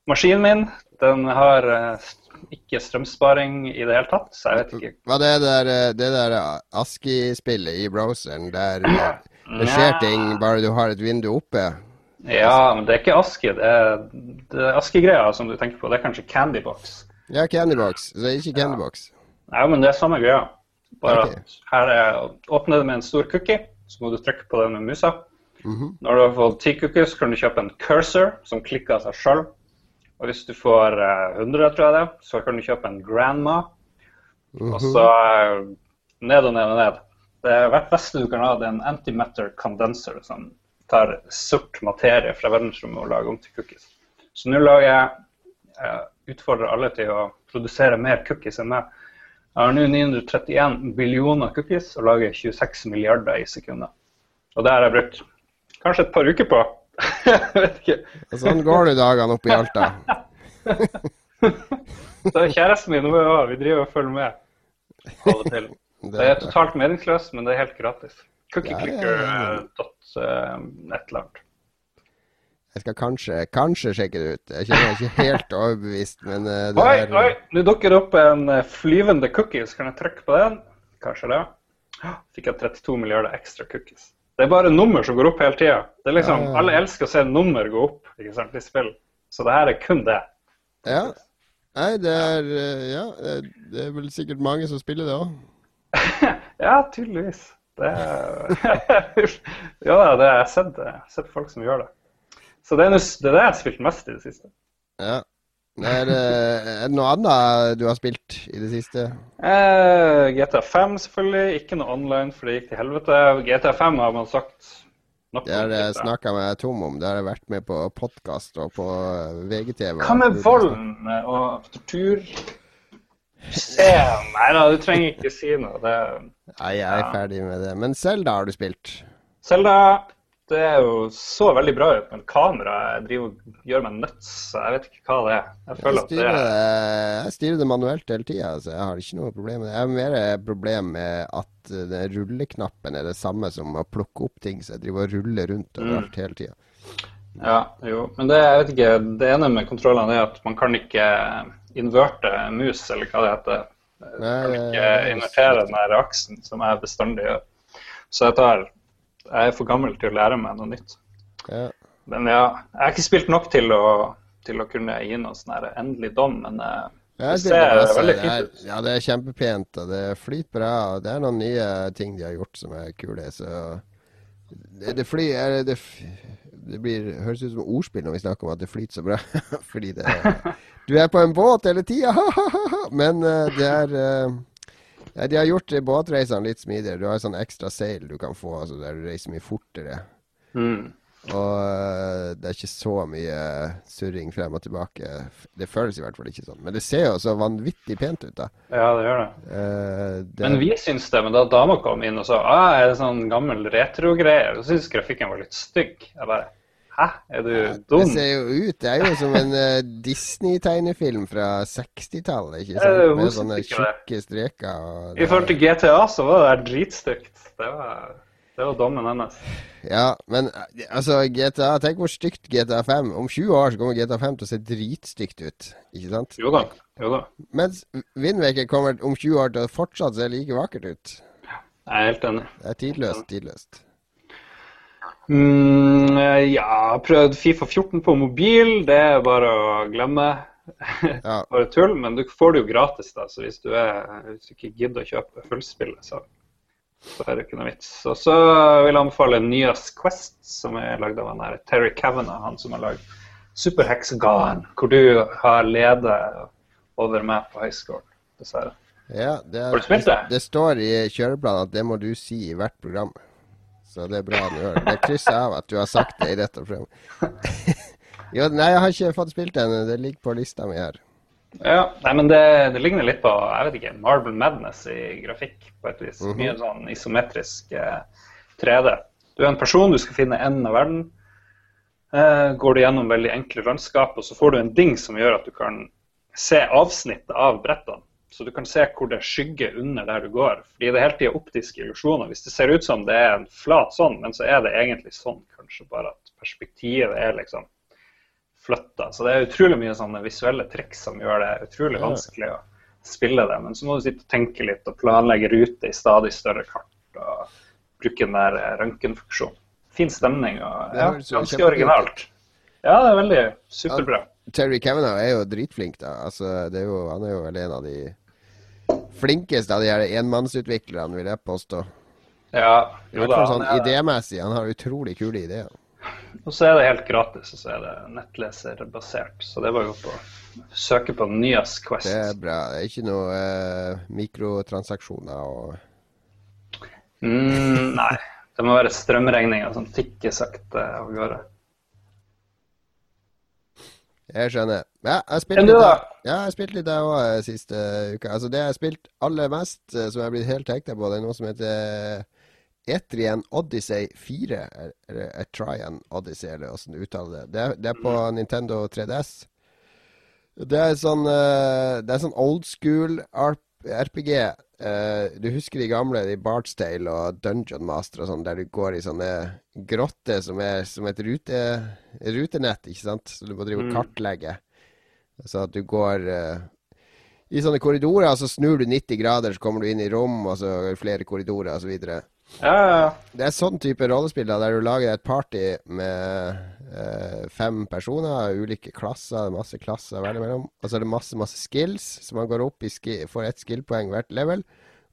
maskinen min. Den har uh, ikke strømsparing i det hele tatt, så jeg vet ikke Hva det er der, eh, det der ASKI-spillet i browseren, der eh, det skjer ting bare du har et vindu oppe? Ja, men det er ikke ASKI. Det er, det er ASKI-greia som du tenker på. Det er kanskje Candybox. Ja, Candybox. er ikke Candybox. Nei, men det er samme greia. Bare okay. at her er åpner det med en stor cookie, så må du trykke på den med musa. Mhm. Når du har fått ti cookies, kan du kjøpe en cursor som klikker av seg sjøl. Og hvis du får eh, 100, tror jeg det, så kan du kjøpe en grandma. Og Mhm. så eh, ned og ned og ned. Det hvert beste du kan ha, det er en antimatter condenser som tar sort materie fra verdensrommet og lager om til cookies. Så nå lager jeg jeg utfordrer alle til å produsere mer cookies enn meg. Jeg har nå 931 billioner cookies og lager 26 milliarder i sekundet. Og det har jeg brukt kanskje et par uker på. jeg vet ikke. Og sånn går det dagene oppe i Alta. Så kjæresten min og. Vi driver og følger med. og til. Det er totalt meningsløst, men det er helt gratis. Ja, ja, ja. Eller annet. Jeg skal kanskje, kanskje sjekke det ut. Jeg kjenner ikke helt overbevist, men eh, det Oi, er oi! Nå dukker det opp en eh, flyvende cookies. Kan jeg trykke på den? Kanskje det. Fikk jeg 32 milliarder ekstra cookies. Det er bare nummer som går opp hele tida. Liksom, Ja, ja. alle elsker å se nummer gå opp ikke sant, i spill. Så det her er kun det. Ja. Nei, det er eh, Ja, det er vel sikkert mange som spiller det òg. Ja, tydeligvis. Det er, ja, det har jeg sett, sett folk som gjør det. Så det er, det jeg har spilt mest i det siste. Ja. Er, eh, er det noe annet du har spilt i det siste? Eh, GTA 5 selvfølgelig. Ikke noe online, for det gikk til helvete. GTA 5 har man sagt nok Det har om, jeg snakka meg tom om. Det har jeg vært med på podkast og på eh, VGTV. Hva med volden og tortur? Se, nei da, du trenger ikke si noe. Det Nei, jeg er Ja. ferdig med det. Men Selda har du spilt? Selda, det er jo så veldig bra ut, men kameraet gjør meg nuts. Jeg vet ikke hva det er. Jeg Jeg styrer, at det er jeg styrer det manuelt hele tida, så jeg har ikke noe problem med det. Jeg har mer problem med at den rulleknappen er det samme som å plukke opp ting, så jeg driver og ruller rundt Mm. hele tida. Ja, jo. Men det, jeg vet ikke, det ene med kontrollene er at man kan ikke inverte mus, eller hva det heter. Man Nei, kan ikke invertere den der aksen, som jeg bestandig gjør. Så jeg tar Jeg er for gammel til å lære meg noe nytt. Ja. Men ja, jeg har ikke spilt nok til å, til å kunne gi noen sånn endelig dom, men eh, ja, Det ser det, veldig fint ut. ja, det er kjempepent, og det flyter bra. Og det er noen nye ting de har gjort som er kule, så Det, det fly, er, det, det blir, høres ut som ordspill når vi snakker om at det flyter så bra. Fordi det Du er på en båt hele tida! Men eh, det er eh, ja, De har gjort båtreisene litt smidigere. Du har sånn ekstra seil du kan få, altså der du reiser mye fortere. mm. Og eh, det er ikke så mye surring frem og tilbake. Det føles i hvert fall ikke sånn. Men det ser jo så vanvittig pent ut, da. Ja, det gjør det. Eh, det Men vi syns det. Men da dama kom inn og sa ah, er det sånn gammel retro-greier, så syntes grafikken var litt stygg. Jeg bare Hæ, er du dum? det ser jo ut Det er jo som en eh, Disney-tegnefilm fra 60-tallet, ikke sant? er Med sånne tjukke streker. Og I forhold til GTA så var det dritstygt. Det var, det var dommen hennes. Ja, men eh, altså, GTA Tenk hvor stygt GTA 5 Om 20 år så kommer GTA 5 til å se dritstygt ut, ikke sant? Jo da. Jo da. Mens Windwaker kommer om 20 år til å fortsatt se like vakkert ut. Jeg er helt enig. Det er tidløst, tidløst. Mm, ja, jeg har prøvd Fifa 14 på mobil. Det er bare å glemme. Ja. bare tull. Men du får det jo gratis, da. Så hvis du, er, hvis du ikke gidder å kjøpe fullspillet, så, så er det ikke noe vits. Og så vil jeg anbefale Nyas Quest, som er lagd av han her Terry Kavanagh, han som har lagd Superhexagon, hvor du har ledet over meg på high score, dessverre. Ja, det, er, Har du spilt det? det står i kjørebladet at det må du si i hvert program. Så det er bra du gjør det. Det krysser jeg av at du har sagt det i dette programmet. jo, nei, jeg har ikke fått spilt ennå. Det ligger på lista mi her. Ja, nei, men det, det ligner litt på jeg vet ikke, Marble Madness i grafikk, på et vis. Mhm. Mye sånn isometrisk eh, 3D. Du er en person, du skal finne enden av verden. Eh, går du gjennom veldig enkle landskap, og så får du en ding som gjør at du kan se avsnitt av brettene. Så du kan se hvor det skygger under der du går. Fordi det er hele tida optiske illusjoner. Hvis det ser ut som det er en flat sånn, men så er det egentlig sånn, kanskje bare at perspektivet er liksom flytta. Så det er utrolig mye sånne visuelle triks som gjør det utrolig vanskelig å spille det. Men så må du sitte og tenke litt og planlegge rute i stadig større kart. og bruke den der eh, røntgenfunksjonen. Fin stemning og ja, ganske originalt. Ja, det er veldig superbra. Terry Kavanagh er jo dritflink, da. Altså, det er jo, han er jo vel en av de flinkeste av de her enmannsutviklerne, vil jeg påstå. Ja, jo da. sånn han idémessig. Han har utrolig kule ideer. Og så er det helt gratis, og så er det nettleserbasert. Så det var jo på søke på Nyas Quest. Det er bra. Det er ikke noe eh, mikrotransaksjoner og Mm, nei. Det må være strømregninger som tikker sakte av gårde. Jeg skjønner. Ja, jeg har spilt litt, ja, jeg spilt litt der òg siste uka. Altså, det jeg har spilt aller mest, eh, som jeg har blitt helt hekta på, det er noe som heter Etrien Odyssey 4. Eller Etrian Odyssey, eller åssen du uttaler det. Det er, det er på Nintendo 3DS. Det er sånn eh, Det er sånn old school RP RPG. Eh, du husker de gamle, de Bardstale og Dungeon Master og sånn, der du går i sånne grotter som er som et rute, rutenett, ikke sant? Så du må drive og Mm. kartlegge. Så at du går eh, i sånne korridorer, så snur du 90 grader, så kommer du inn i rom, og så er flere korridorer, og så videre. Ja, ja, ja. Det er sånn type rollespill da, der du lager et party med eh, fem personer, ulike klasser, masse klasser å velge. Og så er det masse, masse skills, så man går opp i får ett skillpoeng hvert level.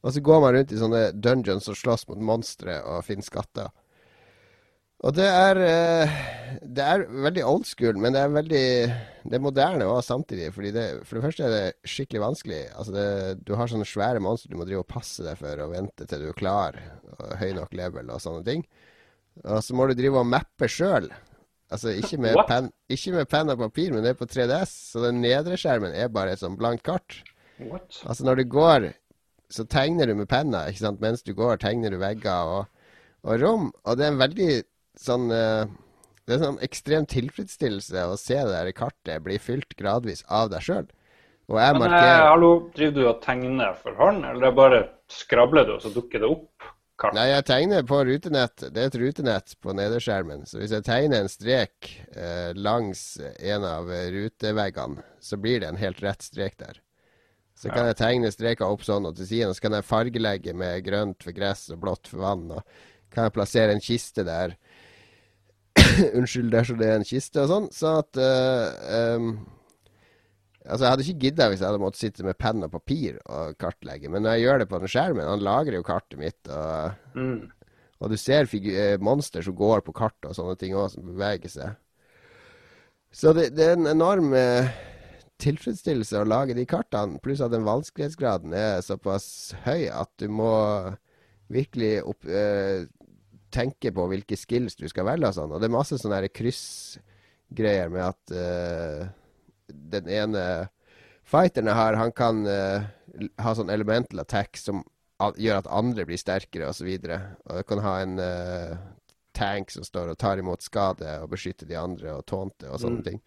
Og så går man rundt i sånne dungeons og slåss mot monstre og finner skatter. Og det er eh, Det er veldig old school, men det er veldig Det er moderne òg samtidig. Fordi det, for det første er det skikkelig vanskelig. Altså det, du har sånne svære monstre du må drive og passe deg for og vente til du er klar. Og høy nok level og sånne ting. Og så må du drive og mappe sjøl. Altså ikke med, pen, ikke med penn og papir, men det er på 3DS. Så den nedre skjermen er bare et sånt blankt kart. What? Altså når du går, så tegner du med penna, ikke sant. Mens du går, tegner du vegger og, og rom. Og det er en veldig sånn eh, Det er sånn ekstrem tilfredsstillelse å se det der kartet bli fylt gradvis av deg sjøl. Og jeg Men eh, markerer hallo, driver du og tegner for hånd, eller er bare skrabler du, og så dukker det opp kart? Nei, jeg tegner på rutenett. Det er et rutenett på nederskjermen. Så hvis jeg tegner en strek eh, langs en av ruteveggene, så blir det en helt rett strek der. Så kan jeg tegne streker opp sånn og til siden, og så kan jeg fargelegge med grønt for gress og blått for vann. Og kan jeg plassere en kiste der. Unnskyld, dersom det er en kiste og sånn. Så at uh, um, Altså, jeg hadde ikke gidda hvis jeg hadde måttet sitte med penn og papir og kartlegge, men når jeg gjør det på den skjermen Han lagrer jo kartet mitt, og, Mm. og du ser eh, monster som går på kartet og sånne ting òg, som beveger seg. Så det, det er en enorm eh, tilfredsstillelse å lage de kartene, pluss at den vanskelighetsgraden er såpass høy at du må virkelig opp, eh, tenke på hvilke skills du skal velge og sånn. Og det er masse sånne kryssgreier med at uh, den ene fighteren jeg har, han kan uh, ha sånn elemental attack som gjør at andre blir sterkere osv. Og, så og du kan ha en uh, tank som står og tar imot skade og beskytter de andre og tånte og sånne mm. ting.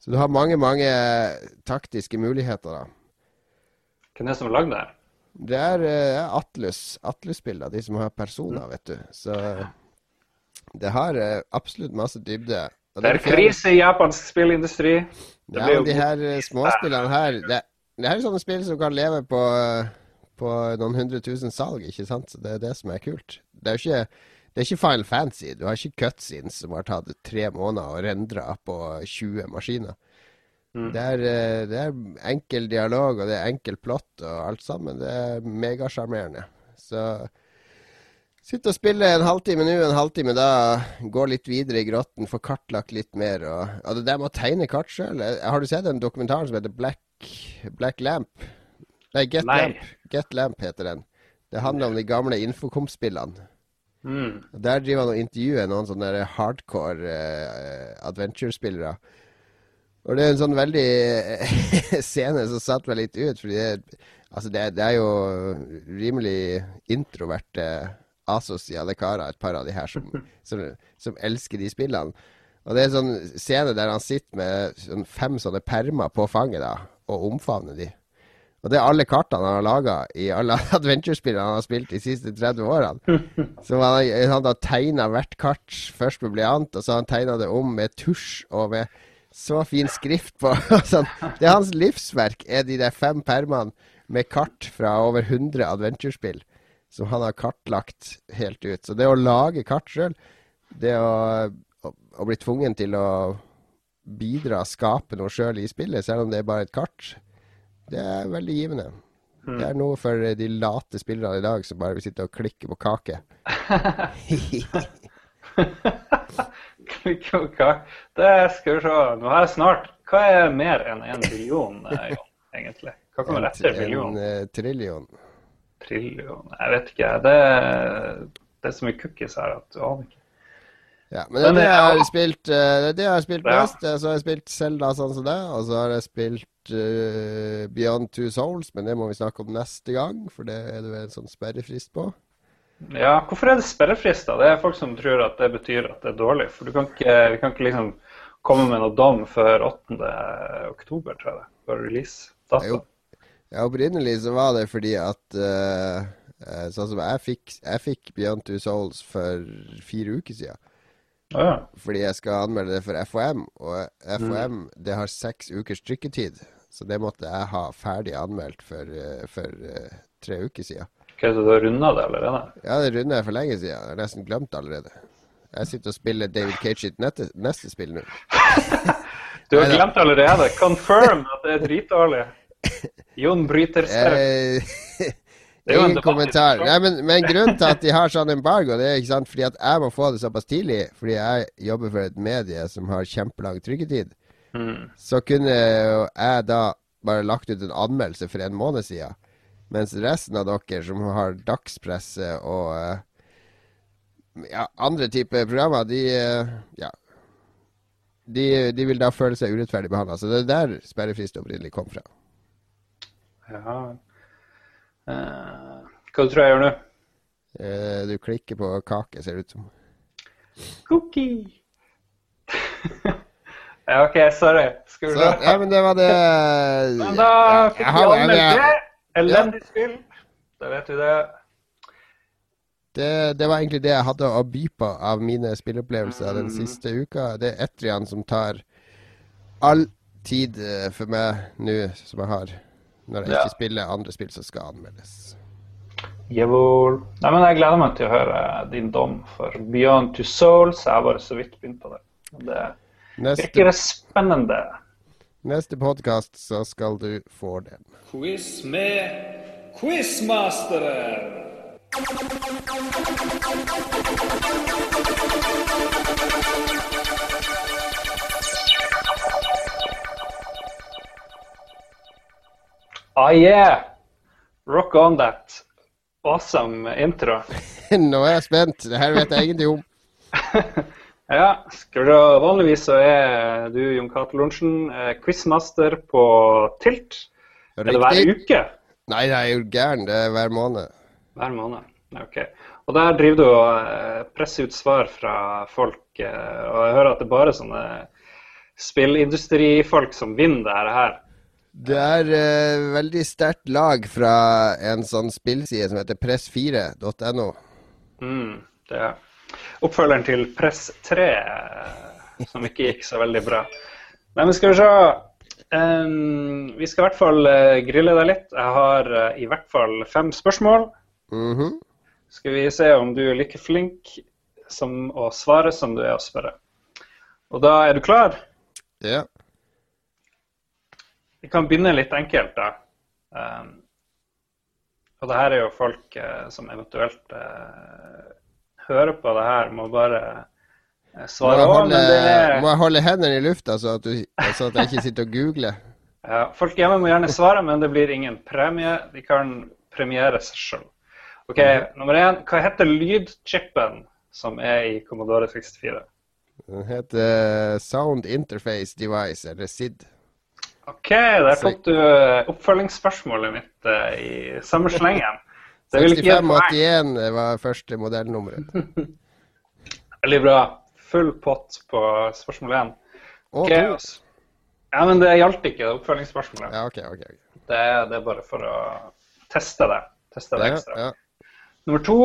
Så du har mange, mange taktiske muligheter, da. Hvem er det som har lagd det her? Det er uh, Atlus. Atlus-bilder, de som har personer, mm. vet du. Så det har uh, absolutt masse dybde. det, er krise i japansk spillindustri. Det ja, men de her uh, småspillene her det, det her er sånne spill som kan leve på, på noen hundre tusen salg, ikke sant? Så det er det som er kult. Det er jo ikke det er ikke Final Fantasy. Du har ikke cutscenes som har tatt tre måneder og rendre på 20 maskiner. Mm. Det, er, eh, det, er, enkel dialog, og det er enkel plott og alt sammen. Det er megasjarmerende. Så sitte og spille en halvtime nå, en halvtime da. Gå litt videre i grotten, få kartlagt litt mer. Og, og det der med å tegne kart sjøl Har du sett en dokumentar som heter Black, Black Lamp? Nei, Get Nei. Lamp. Get Lamp heter den. Det handler om de gamle Infokom-spillene. Mm. Der driver han og intervjuer noen sånne hardcore uh, adventure-spillere. Og det er en sånn veldig scene som satt meg litt ut, fordi det, altså det, det er jo rimelig introverte, asosiale karer, et par av de her, som, som, som, elsker de spillene. Og det er en sånn scene der han sitter med sånn fem sånne permer på fanget da, og omfavner de. Og det er alle kartene han har laga i alle adventure-spillene han har spilt de siste 30 årene. Så han, han har tegna hvert kart først med blyant, og så har han tegna det om med tusj og med så fin skrift på. sånn. Det er hans livsverk, er de der fem permene med kart fra over 100 adventure-spill som han har kartlagt helt ut. Så det å lage kart sjøl, det å, å, å, bli tvungen til å bidra, skape noe sjøl i spillet, selv om det er bare et kart, det er veldig givende. Mm. Det er noe for de late spillerne i dag som bare vil sitte og klikke på kake. Det skal vi se. Nå har jeg snart Hva er mer enn en billion, eh, Jon, egentlig? Hva kommer etter billion? En uh, trillion. Trillion Jeg vet ikke. Det, det er så mye cookies her at du aner ikke. Ja, men det er det jeg har spilt, det det jeg har spilt mest. Ja. Så har jeg spilt Zelda sånn som det, og så har jeg spilt uh, Beyond Two Souls, men det må vi snakke om neste gang, for det er det vel en sånn sperrefrist på. Ja, hvorfor er det sperrefrister? Det er folk som tror at det betyr at det er dårlig. For kan ikke, vi kan ikke liksom komme med noe dom før 8. oktober, tror jeg. det. For release. Data. Ja, opprinnelig så var det fordi at uh, Sånn som jeg fikk, jeg fikk Beyond Two Souls for fire uker siden. Ah, ja. Fordi jeg skal anmelde det for FOM, og FOM mm. det har seks ukers trykketid. Så det måtte jeg ha ferdig anmeldt for, uh, for uh, tre uker siden. Okay, så du har runda det allerede? Ja, det runda jeg for lenge siden. Jeg har nesten glemt det allerede. Jeg sitter og spiller David Cage sitt neste, neste spill nå. du har glemt det allerede? Confirm at det er dritdårlig. Jon bryter sterkt. Ingen kommentar. Nei, men, men, grunnen til at de har sånn embargo, det er ikke sant, fordi at jeg må få det såpass tidlig, fordi jeg jobber for et medie som har kjempelang trykketid. Mm. Så kunne jeg da bare lagt ut en anmeldelse for en måned siden. Mens resten av dere som har dagspresse og uh, ja, andre typer programmer, de uh, ja, de, de, vil da føle seg urettferdig behandla. Så det er der sperrefrist opprinnelig kom fra. Ja. Uh, hva tror du jeg gjør nå? du klikker på kake, ser det ut som. Cookie! ja, OK, sorry. Skulle du ja, men det var det Men da fikk vi anmeldt det. Elendig spill. Da vet vi det. det. Det var egentlig det jeg hadde å by på av mine spilleopplevelser den siste uka. Det er Etrian som tar all tid eh, for meg nå som jeg har, når jeg ja. ikke spiller andre spill som skal anmeldes. Jawohl. Nei, men jeg gleder meg til å høre din dom for Beyond to Souls. Jeg har bare så vidt begynt på det. Det Neste... virker spennende. Neste podkast så skal du få den. Quiz med quizmasteren. Ah, yeah! Rock on that. awesome intro. Nå er jeg spent. Det her vet jeg ingenting om. ja, Vanligvis så er du, Jon Cato Lorentzen, eh, quizmaster på Tilt. Er det hver uke? Nei, det er jo gæren. Det er hver måned. Hver måned. Ok. Og der driver du og eh, presser ut svar fra folk, eh, og jeg hører at det er bare sånne spillindustrifolk som vinner det her. Det er eh, veldig sterkt lag fra en sånn spillside som heter press4.no. Mm, det er oppfølgeren til Press 3, eh, som ikke gikk så veldig bra. Nei, men skal vi se. Um, vi skal i hvert fall eh, grille deg litt. Jeg har eh, i hvert fall fem spørsmål. Mhm. Skal vi se om du er like flink som å svare som du er å spørre. Og da er du klar? Ja. Vi kan begynne litt enkelt, da. Um, og det her er jo folk uh, som eventuelt eh, hører på det her, må bare svare Må jeg, òg. Er, må jeg holde hendene i lufta, så at, du, så at jeg ikke sitter og googler? ja, folk hjemme må gjerne svare, men det blir ingen premie. De kan premiere seg sjøl. OK, nummer én. Hva heter lydchipen som er i Commodore 64? Den heter Sound Interface Device, eller SID. OK, der tok du eh, oppfølgingsspørsmålet mitt eh, i samme slengen. Poeng. 6581 var første modellnummeret. Veldig bra. Full pott på spørsmål én. Og Ok, to. altså. Ja, men det gjaldt ikke det oppfølgingsspørsmålet. Ja, okay, okay, okay. Det, det er bare for å teste det. Teste det ekstra. ja. Nummer to.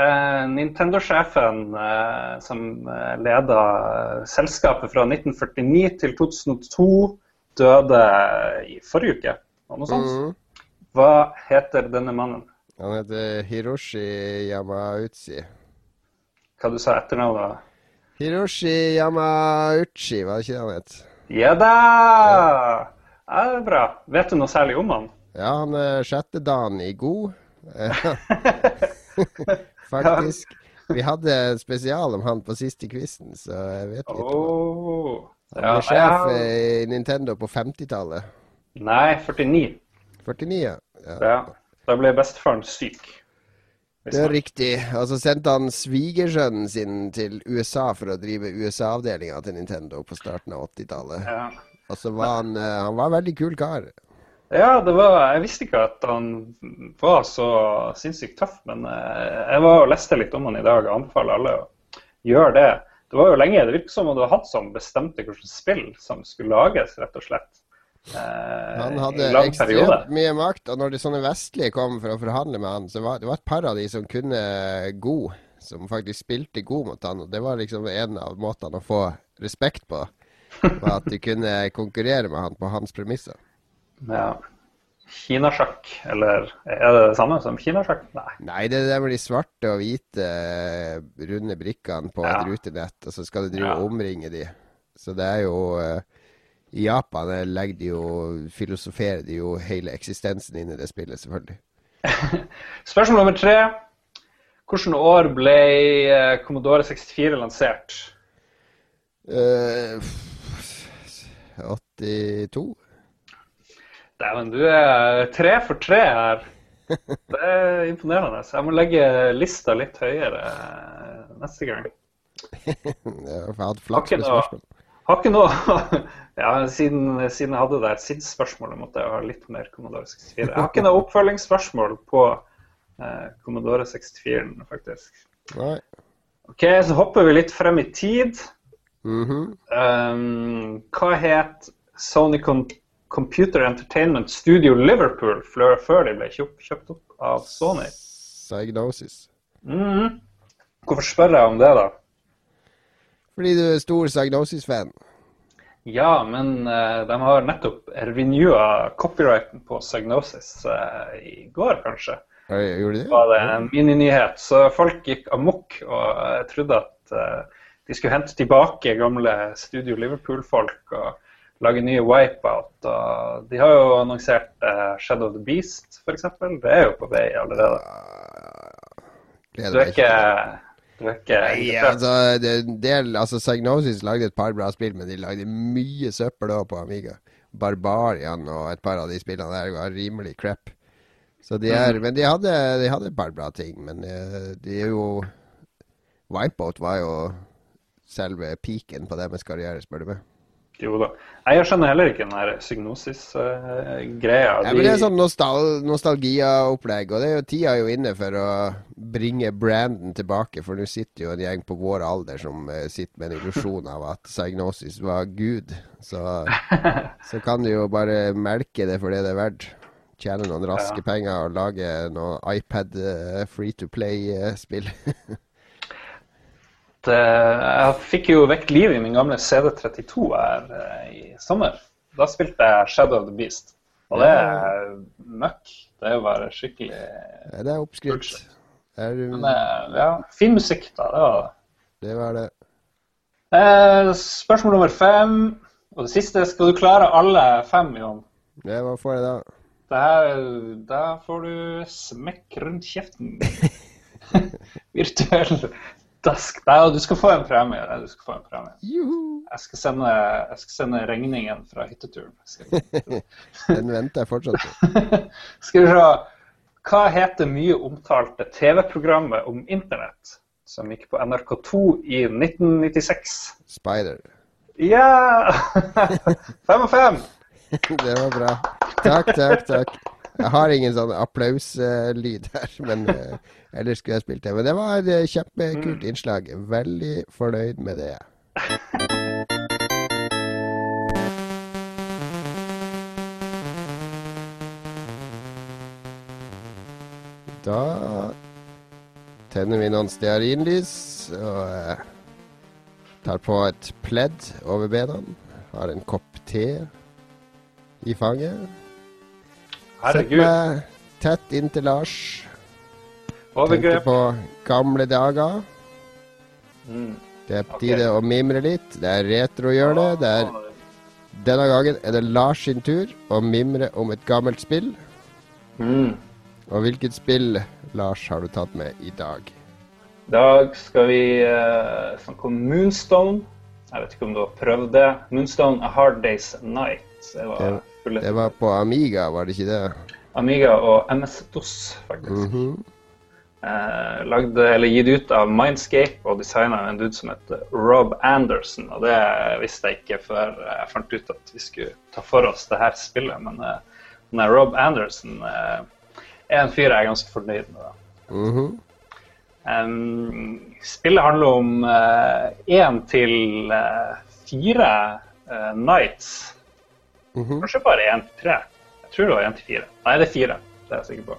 Eh, Nintendo-sjefen eh, som eh, leda eh, selskapet fra 1949 til 2002, døde i forrige uke. Noe sånt. Mhm. Hva heter denne mannen? Han heter Hiroshi Yamauchi. Hva du sa etternavnet? Hiroshi Yamauchi, var det ikke det han het? Ja da! Ja, det er bra. Vet du noe særlig om han? Ja, han er sjette dagen i god. Faktisk. Vi hadde spesial om han på siste quizen, så jeg vet litt om han. var Ja, sjef ja. i Nintendo på 50-tallet. Nei, 49. 49, ja. ja. Da ble bestefaren syk. Det er riktig. Og så sendte han svigersønnen sin til USA for å drive USA-avdelinga til Nintendo på starten av 80-tallet. Ja. Og så var han eh, Han var en veldig kul kar. ja, det var Jeg visste ikke at han var så sinnssykt tøff, men eh, jeg var og leste litt om han i dag og anbefaler alle å gjøre det. Det var jo lenge, det virket som om du var han som bestemte hvilket spill som skulle lages, rett og slett. Eh, Han hadde periode. ekstremt mye makt, og når de sånne vestlige kom for å forhandle med han, så var det var et par av de som kunne god, som faktisk spilte god mot han, og det var liksom en av måtene å få respekt på, var at de kunne konkurrere med han på hans premisser. Ja. Kinasjakk, eller er det det samme som kinasjakk? Nei. Nei, det er det med de svarte og hvite eh, runde brikkene på Ja. et rutenett, og så skal du drive Ja. og omringe de. Så det er jo eh, I Japan eh, legger de jo filosoferer de jo hele eksistensen inn i det spillet, selvfølgelig. Spørsmål nummer tre. Hvilket år ble eh, Commodore 64 lansert? Uh, 82? Dæven, du er tre for tre her. Det er imponerende. Jeg må legge lista litt høyere eh, neste gang. Jeg hadde flaks med spørsmål. Har ikke noe Ja, siden, siden jeg hadde det et SID-spørsmål, måtte jeg ha litt mer Commodore 64. Jeg har ikke noe oppfølgingsspørsmål på eh, Commodore 64, faktisk. Nei. OK, så hopper vi litt frem i tid. Mhm. Um, hva het Sony Com Computer Entertainment Studio Liverpool før, de ble kjøpt, kjøpt opp av Sony? Psygnosis. -hmm. Hvorfor spør jeg om det, da? Fordi du stor Psygnosis-fan. Ja, men uh, de har nettopp renewa copyrighten på Psygnosis uh, i går, kanskje. Oi, Gjorde de det? var det en mininyhet. Så folk gikk amok og uh, trodde at eh, de skulle hente tilbake gamle Studio Liverpool-folk og lage nye Wipeout. Og de har jo annonsert Shadow of the Beast, f.eks. Det er jo på vei allerede. Gleder Du er ikke, du er ikke Nei, altså, det, del, altså Psygnosis lagde et par bra spill, men de lagde mye søppel òg på Amiga. Barbarian og et par av de spillene der var rimelig crap. Så de er, Men de hadde, de hadde et par bra ting. Men eh, de er jo Wipeout var jo selve peaken på deres karriere, spør du meg. Jo da. Jeg skjønner heller ikke den der psygnosis-greia. Ja, men det er sånn nostal nostalgia-opplegg, og det er jo tida er jo inne for å bringe branden tilbake. For nå sitter jo en gjeng på vår alder som uh, sitter med en illusjon av at Psygnosis var Gud. Så, så kan du jo bare melke det for det det er verdt. Tjene noen raske ja. penger og lage noe iPad uh, free to play-spill. Uh, jeg fikk jo vekk livet i min gamle CD32 her uh, i sommer. Da spilte jeg Shadow of the Beast. Og det er møkk. Det er jo bare skikkelig ja, Det er oppskrytt. Er. Men, uh, ja, fin musikk, da. Det var det. Det var det. Uh, spørsmål nummer fem. Og det siste. Skal du klare alle fem, Jon? Ja, hva får jeg da? Der, da får du smekk rundt kjeften. Virtuell Dask. og du skal få en premie. Du skal få en premie. Jeg skal, sende, jeg skal sende regningen fra hytteturen. Den venter jeg fortsatt på. skal vi se. Hva heter mye omtalte TV-programmet om internett som gikk på NRK2 i 1996? Spider. Ja! Fem og fem. Det var bra. Takk, takk, takk. Jeg har ingen sånn applauslyd her, men uh, ellers skulle jeg spilt det. Men det var et kjempekult innslag. Veldig fornøyd med det. Da tenner vi noen stearinlys og uh, tar på et pledd over bena. Har en kopp te i fanget. Herregud. Sett meg tett inntil Lars. Overgrep. Tenkte på gamle dager. Mm. Det er på tide okay. å mimre litt. Det er retro å gjøre det. det er, denne gangen er det Lars sin tur å mimre om et gammelt spill. Mm. Og hvilket spill, Lars, har du tatt med i dag? I dag skal vi uh, snakke om Moonstone. Jeg vet ikke om du har prøvd det. Moonstone A Hard Day's Night. Det var det var på Amiga, var det ikke det? Amiga og MS-DOS, faktisk. Mm -hmm. eh, lagde, eller Gitt ut av Mindscape og designa en dude som heter Rob Anderson. Og det visste jeg ikke før jeg fant ut at vi skulle ta for oss det her spillet. Men eh, Rob Anderson eh, er en fyr jeg er ganske fornøyd med. Mm -hmm. um, spillet handler om én uh, til uh, fire nights Mm -hmm. Kanskje bare én til tre. Jeg tror det var én til fire. Nei, det er fire. Det er jeg sikker på.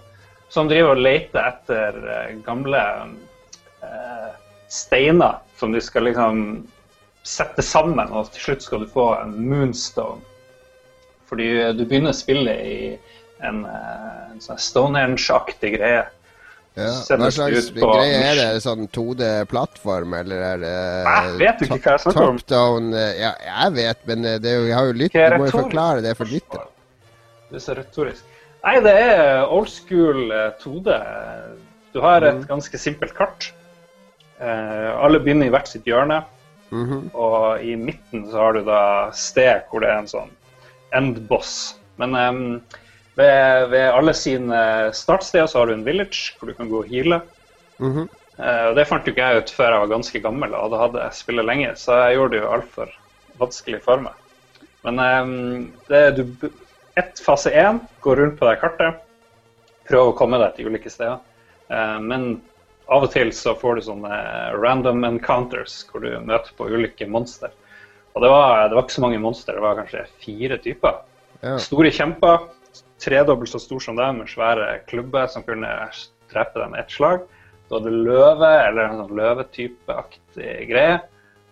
Som driver og leter etter uh, gamle eh, steiner som de skal liksom sette sammen, og til slutt skal du få en moonstone. Fordi du begynner spillet i en, uh, en sånn Stonehenge-aktig greie. Ja. Hva slags greie er det? Sånn 2D-plattform, eller er det Jeg vet ikke hva jeg snakker om? Top down eh, Ja, jeg vet, men det er jo, jeg har jo lytt, du må jo forklare det for lytterne. Det er så retorisk. Nei, det er old school 2D. Eh, du har et mm. ganske simpelt kart. alle begynner i hvert sitt hjørne. Mm -hmm. Og i midten så har du da sted hvor det er en sånn endboss. Men um, ved, ved, alle sine startsteder så har du en village hvor du kan gå og heale. Mm -hmm. uh, og Det fant jo ikke jeg ut før jeg var ganske gammel og hadde spillet lenge, så jeg gjorde det jo altfor vanskelig for meg. Men um, det du ett fase én, gå rundt på det kartet, prøv å komme deg til ulike steder. Uh, men av og til så får du sånne random encounters hvor du møter på ulike monster. Og det var, det var ikke så mange monster, det var kanskje fire typer. Ja. Store kjemper tredobbelt så stor som deg med svære klubber som kunne dem med ett slag. Du hadde løve, eller en sånn løvetypeaktig greie.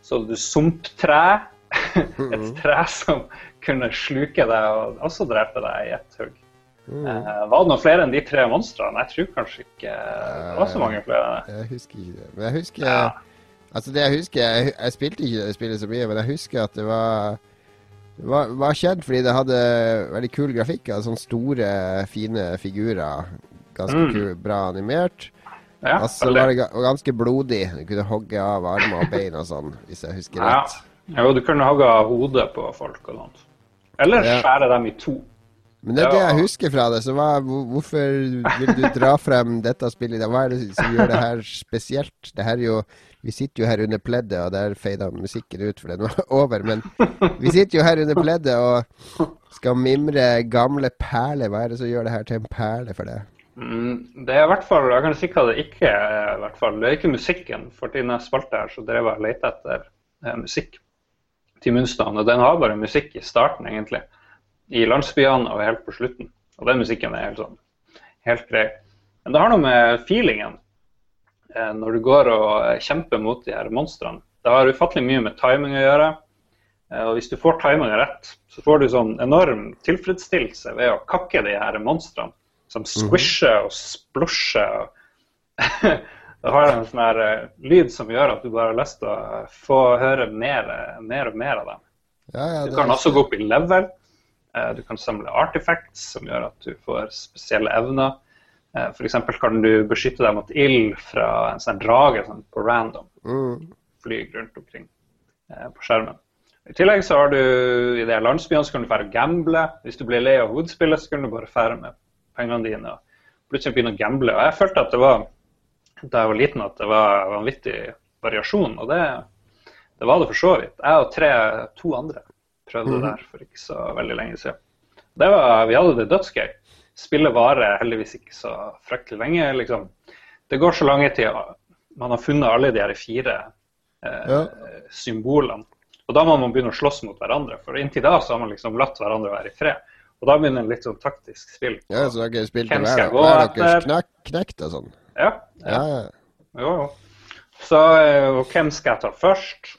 Så hadde du sumptre. Et mm. tre som kunne sluke deg og også drepe deg i ett hugg. Mm. Var det noen flere enn de tre monstrene? Jeg tror kanskje ikke det var så mange flere. Jeg husker ikke det. Men jeg husker ja. Altså det jeg husker Jeg, jeg spilte ikke det spillet så mye, men jeg husker at det var var, var kjent fordi det hadde veldig kul grafikk. Altså sånne store, fine figurer. Ganske mm. kul, bra animert. Ja, og så var det ganske blodig. Du kunne hogge av armer og bein og sånn, hvis jeg husker rett. Ja, du kunne hogge av hodet på folk og sånt. Eller skjære dem i to. Men det er det jeg husker fra det. Så hva, hvorfor vil du dra frem dette spillet? Hva er det som gjør det her spesielt? Det her er jo Vi sitter jo her under pleddet, og der feida musikken ut, for den var over. Men vi sitter jo her under pleddet og skal mimre gamle perler. Hva er det som gjør det her til en perle for deg? Mm, Det er i hvert fall, Jeg kan si hva det ikke er. i hvert fall. Det er ikke musikken. For i jeg spalte her, så drev jeg og lette etter eh, musikk til Munstad. Og den har bare musikk i starten, egentlig. I landsbyene og helt på slutten. Og den musikken er helt sånn helt grei. Men det har noe med feelingen når du går og eh, kjemper mot de her monstrene. Det har ufattelig mye med timing å gjøre. Eh, Og hvis du får timinga rett, så får du sånn enorm tilfredsstillelse ved å kakke de her monstrene som squisher og splosjer. Det har en sånn her eh, lyd som gjør at du bare har lyst til å få høre mer, eh, mer og mer av dem. Ja, ja, Du kan også gå opp i level. Eh, Du kan samle artifacts som gjør at du får spesielle evner. F.eks. kan du beskytte deg mot ild fra en sånn drage sånn på random. mm. Flyg rundt omkring eh, på skjermen. I tillegg så har du i de landsbyene så kan du fære og gamble. Hvis du blir lei av hovedspillet, så kan du bare fære med pengene dine og plutselig begynne å gamble. Og jeg følte at det var da jeg var liten at det var vanvittig variasjon, og det, det var det for så vidt. Jeg og tre, to andre prøvde det der for ikke så veldig lenge siden. Det var, vi hadde det dødsgøy. Spillet varer heldigvis ikke så fryktelig lenge. liksom. Det går så lange tid man har funnet alle de her fire eh, Ja. symbolene. Og da må man begynne å slåss mot hverandre, for inntil da så har man liksom latt hverandre være i fred. Og da begynner en litt sånn taktisk spill. ja, så dere spilte hver, hver deres knak, knekt og sånn? Ja, Ja, ja. jo, jo. Så eh, hvem skal jeg ta først?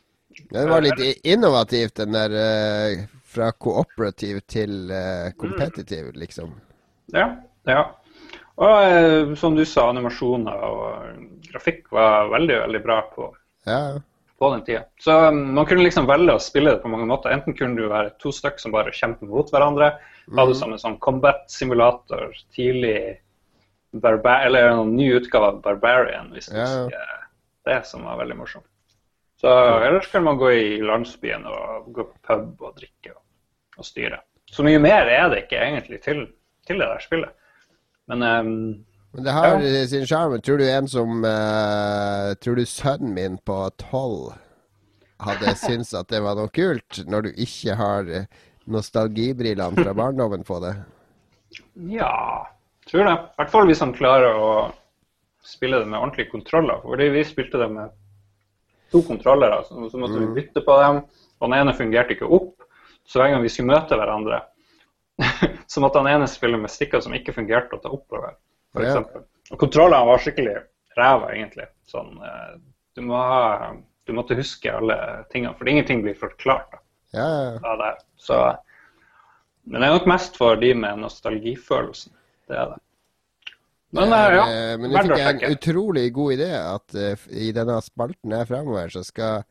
Det var litt innovativt, den der eh, fra cooperative til uh, competitive, liksom. Ja, ja. Og eh, som du sa, animasjoner og grafikk var veldig, veldig bra på, Ja, på den tida. Så um, man kunne liksom velge å spille det på mange måter. Enten kunne du være to stykker som bare kjemper mot hverandre. Mm. Hadde som en sånn combat-simulator tidlig barba Eller en ny utgave av Barbarian, hvis du Ja, ja. husker det, som var veldig morsomt. Så ellers kan man gå i landsbyen og gå på pub og drikke og, og styre. Så mye mer er det ikke egentlig til, til det der spillet. Men um, Men det har Ja. sin sjarm. Tror du en som uh, Tror du sønnen min på tolv hadde syntes at det var noe kult, når du ikke har eh, nostalgibrillene fra barndommen på det? Ja, tror det. I hvert fall hvis han klarer å spille det med ordentlige kontroller. Fordi vi spilte det med to kontrollere, så, så måtte vi bytte på dem. Og den ene fungerte ikke opp. Så hver gang vi skulle møte hverandre, så måtte han ene spille med stikker som ikke fungerte å ta oppover, for Ja. Og kontrollene var skikkelig ræva, egentlig. Sånn, eh, du, må ha, du måtte huske alle tingene, for ingenting blir forklart. da Ja, ja. av Så, men det er nok mest for de med nostalgifølelsen. Det er det. Men eh, ja, Eh, Men nå fikk jeg en utrolig god idé at uh, i denne spalten her fremover, så skal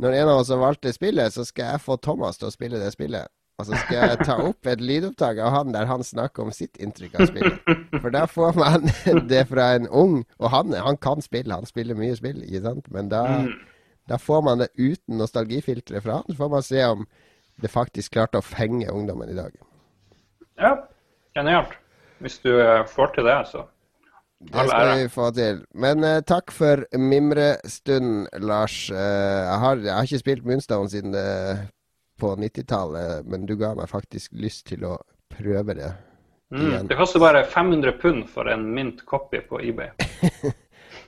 Når en av oss har valgt det spillet, så skal jeg få Thomas til å spille det spillet. Og så skal jeg ta opp et lydopptak av han der han snakker om sitt inntrykk av spillet. For da får man det fra en ung Og han, han kan spille, han spiller mye spill, ikke sant? Men da, Mm. da får man det uten nostalgifilteret fra han. Så får man se om det faktisk klarte å fenge ungdommen i dag. Ja, genialt. Hvis du eh, får til det, så Det skal vi få til. Men uh, takk for mimrestunden, Lars. Uh, jeg, har, jeg har ikke spilt Moonstone siden eh, på 90-tallet, men du ga meg faktisk lyst til å prøve det. Mm. Det koster bare 500 pund for en mint copy på eBay.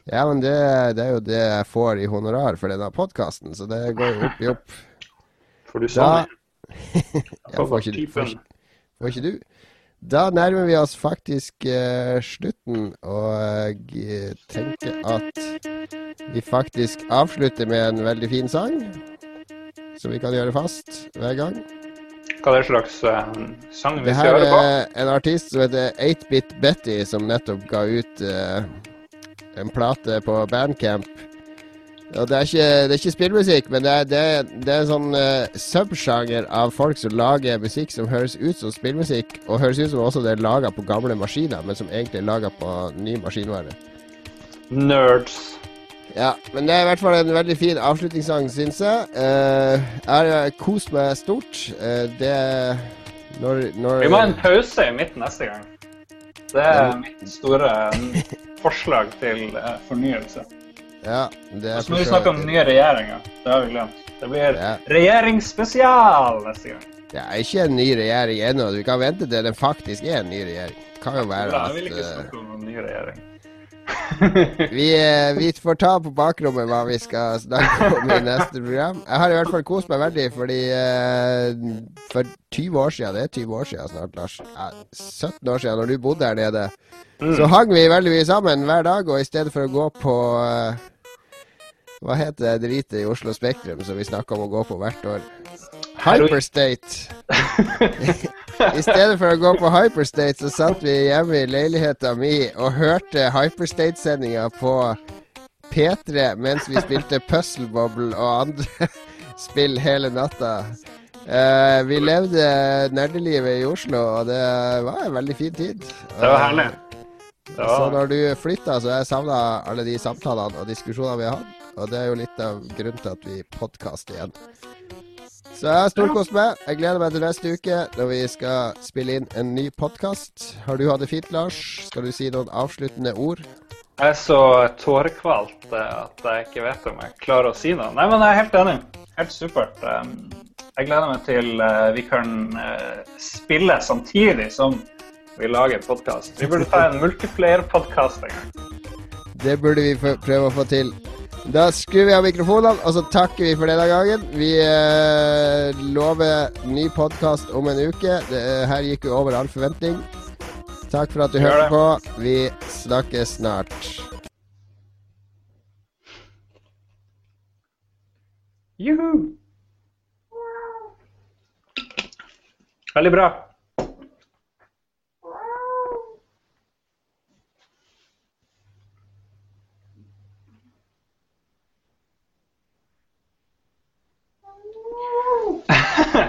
Ja, men det, det er jo det jeg får i honorar for denne podkasten, så det går jo opp i opp. For du det. ja, får, ikke, får, får ikke du? Da nærmer vi oss faktisk uh, slutten, og jeg tenker at vi faktisk avslutter med en veldig fin sang. Som vi kan gjøre fast hver gang. Hva er det slags uh, sang vi Det skal her høre på? er en artist som heter 8-Bit Betty, som nettopp ga ut uh, en plate på Bandcamp. Og det er ikke, det er ikke spillmusikk, men det er, det det er en sånn uh, subsjanger av folk som lager musikk som høres ut som spillmusikk, og høres ut som også det er laga på gamle maskiner, men som egentlig er laga på ny maskinvare. Nerds. Ja, men det er i hvert fall en veldig fin avslutningssang, syns jeg. Uh, jeg har kost meg stort. Uh, det Når, når Vi må ha en pause i midten neste gang. Det er mitt store forslag til eh, fornyelse. Ja, det er Og så må vi snakke om nye regjeringa. Det har vi glemt. Det blir Ja. regjeringsspesial neste gang. Det er ikke en ny regjering ennå. Du kan vente til den faktisk er en ny regjering. Det kan jo være Ja, at jeg vil ikke snakke om noen ny regjering. vi, eh, vi får ta på bakrommet hva vi skal snakke om i neste program. Jeg har i hvert fall kost meg veldig, fordi eh, for 20 år siden, det er 20 år siden snart, Lars, 17 år siden, når du bodde her nede, så hang vi veldig mye sammen hver dag, og i stedet for å gå på eh, Hva heter det dritet i Oslo Spektrum som vi snakker om å gå på hvert år? Hyperstate. I stedet for å gå på Hyperstate, så satt vi hjemme i leiligheta mi og hørte Hyperstate-sendinga på P3 mens vi spilte Puzzle Bobble og andre spill hele natta. Uh, vi levde nerdelivet i Oslo, og det var en veldig fin tid. Det var herlig. Det Så når du flytta, så har jeg savna alle de samtalene og diskusjonene vi har hatt. Og det er jo litt av grunnen til at vi podkaster igjen. Så jeg har storkost meg. Jeg gleder meg til neste uke når vi skal spille inn en ny podkast. Har du hatt det fint, Lars? Skal du si noen avsluttende ord? jeg er så tårekvalt eh, at jeg ikke vet om jeg klarer å si noe. Nei, men jeg er helt enig. Helt supert. Um, Jeg gleder meg til eh, vi kan eh, spille samtidig som vi lager podkast. Vi burde ta en multiplayer-podkast en gang. Det burde vi prøve å få til. Da skrur vi av mikrofonene, og så takker vi for denne gangen. Vi eh, lover ny podkast om en uke. Det her gikk jo over all forventning. Takk for at du hørte på. Vi snakkes snart. Juhu! Veldig bra.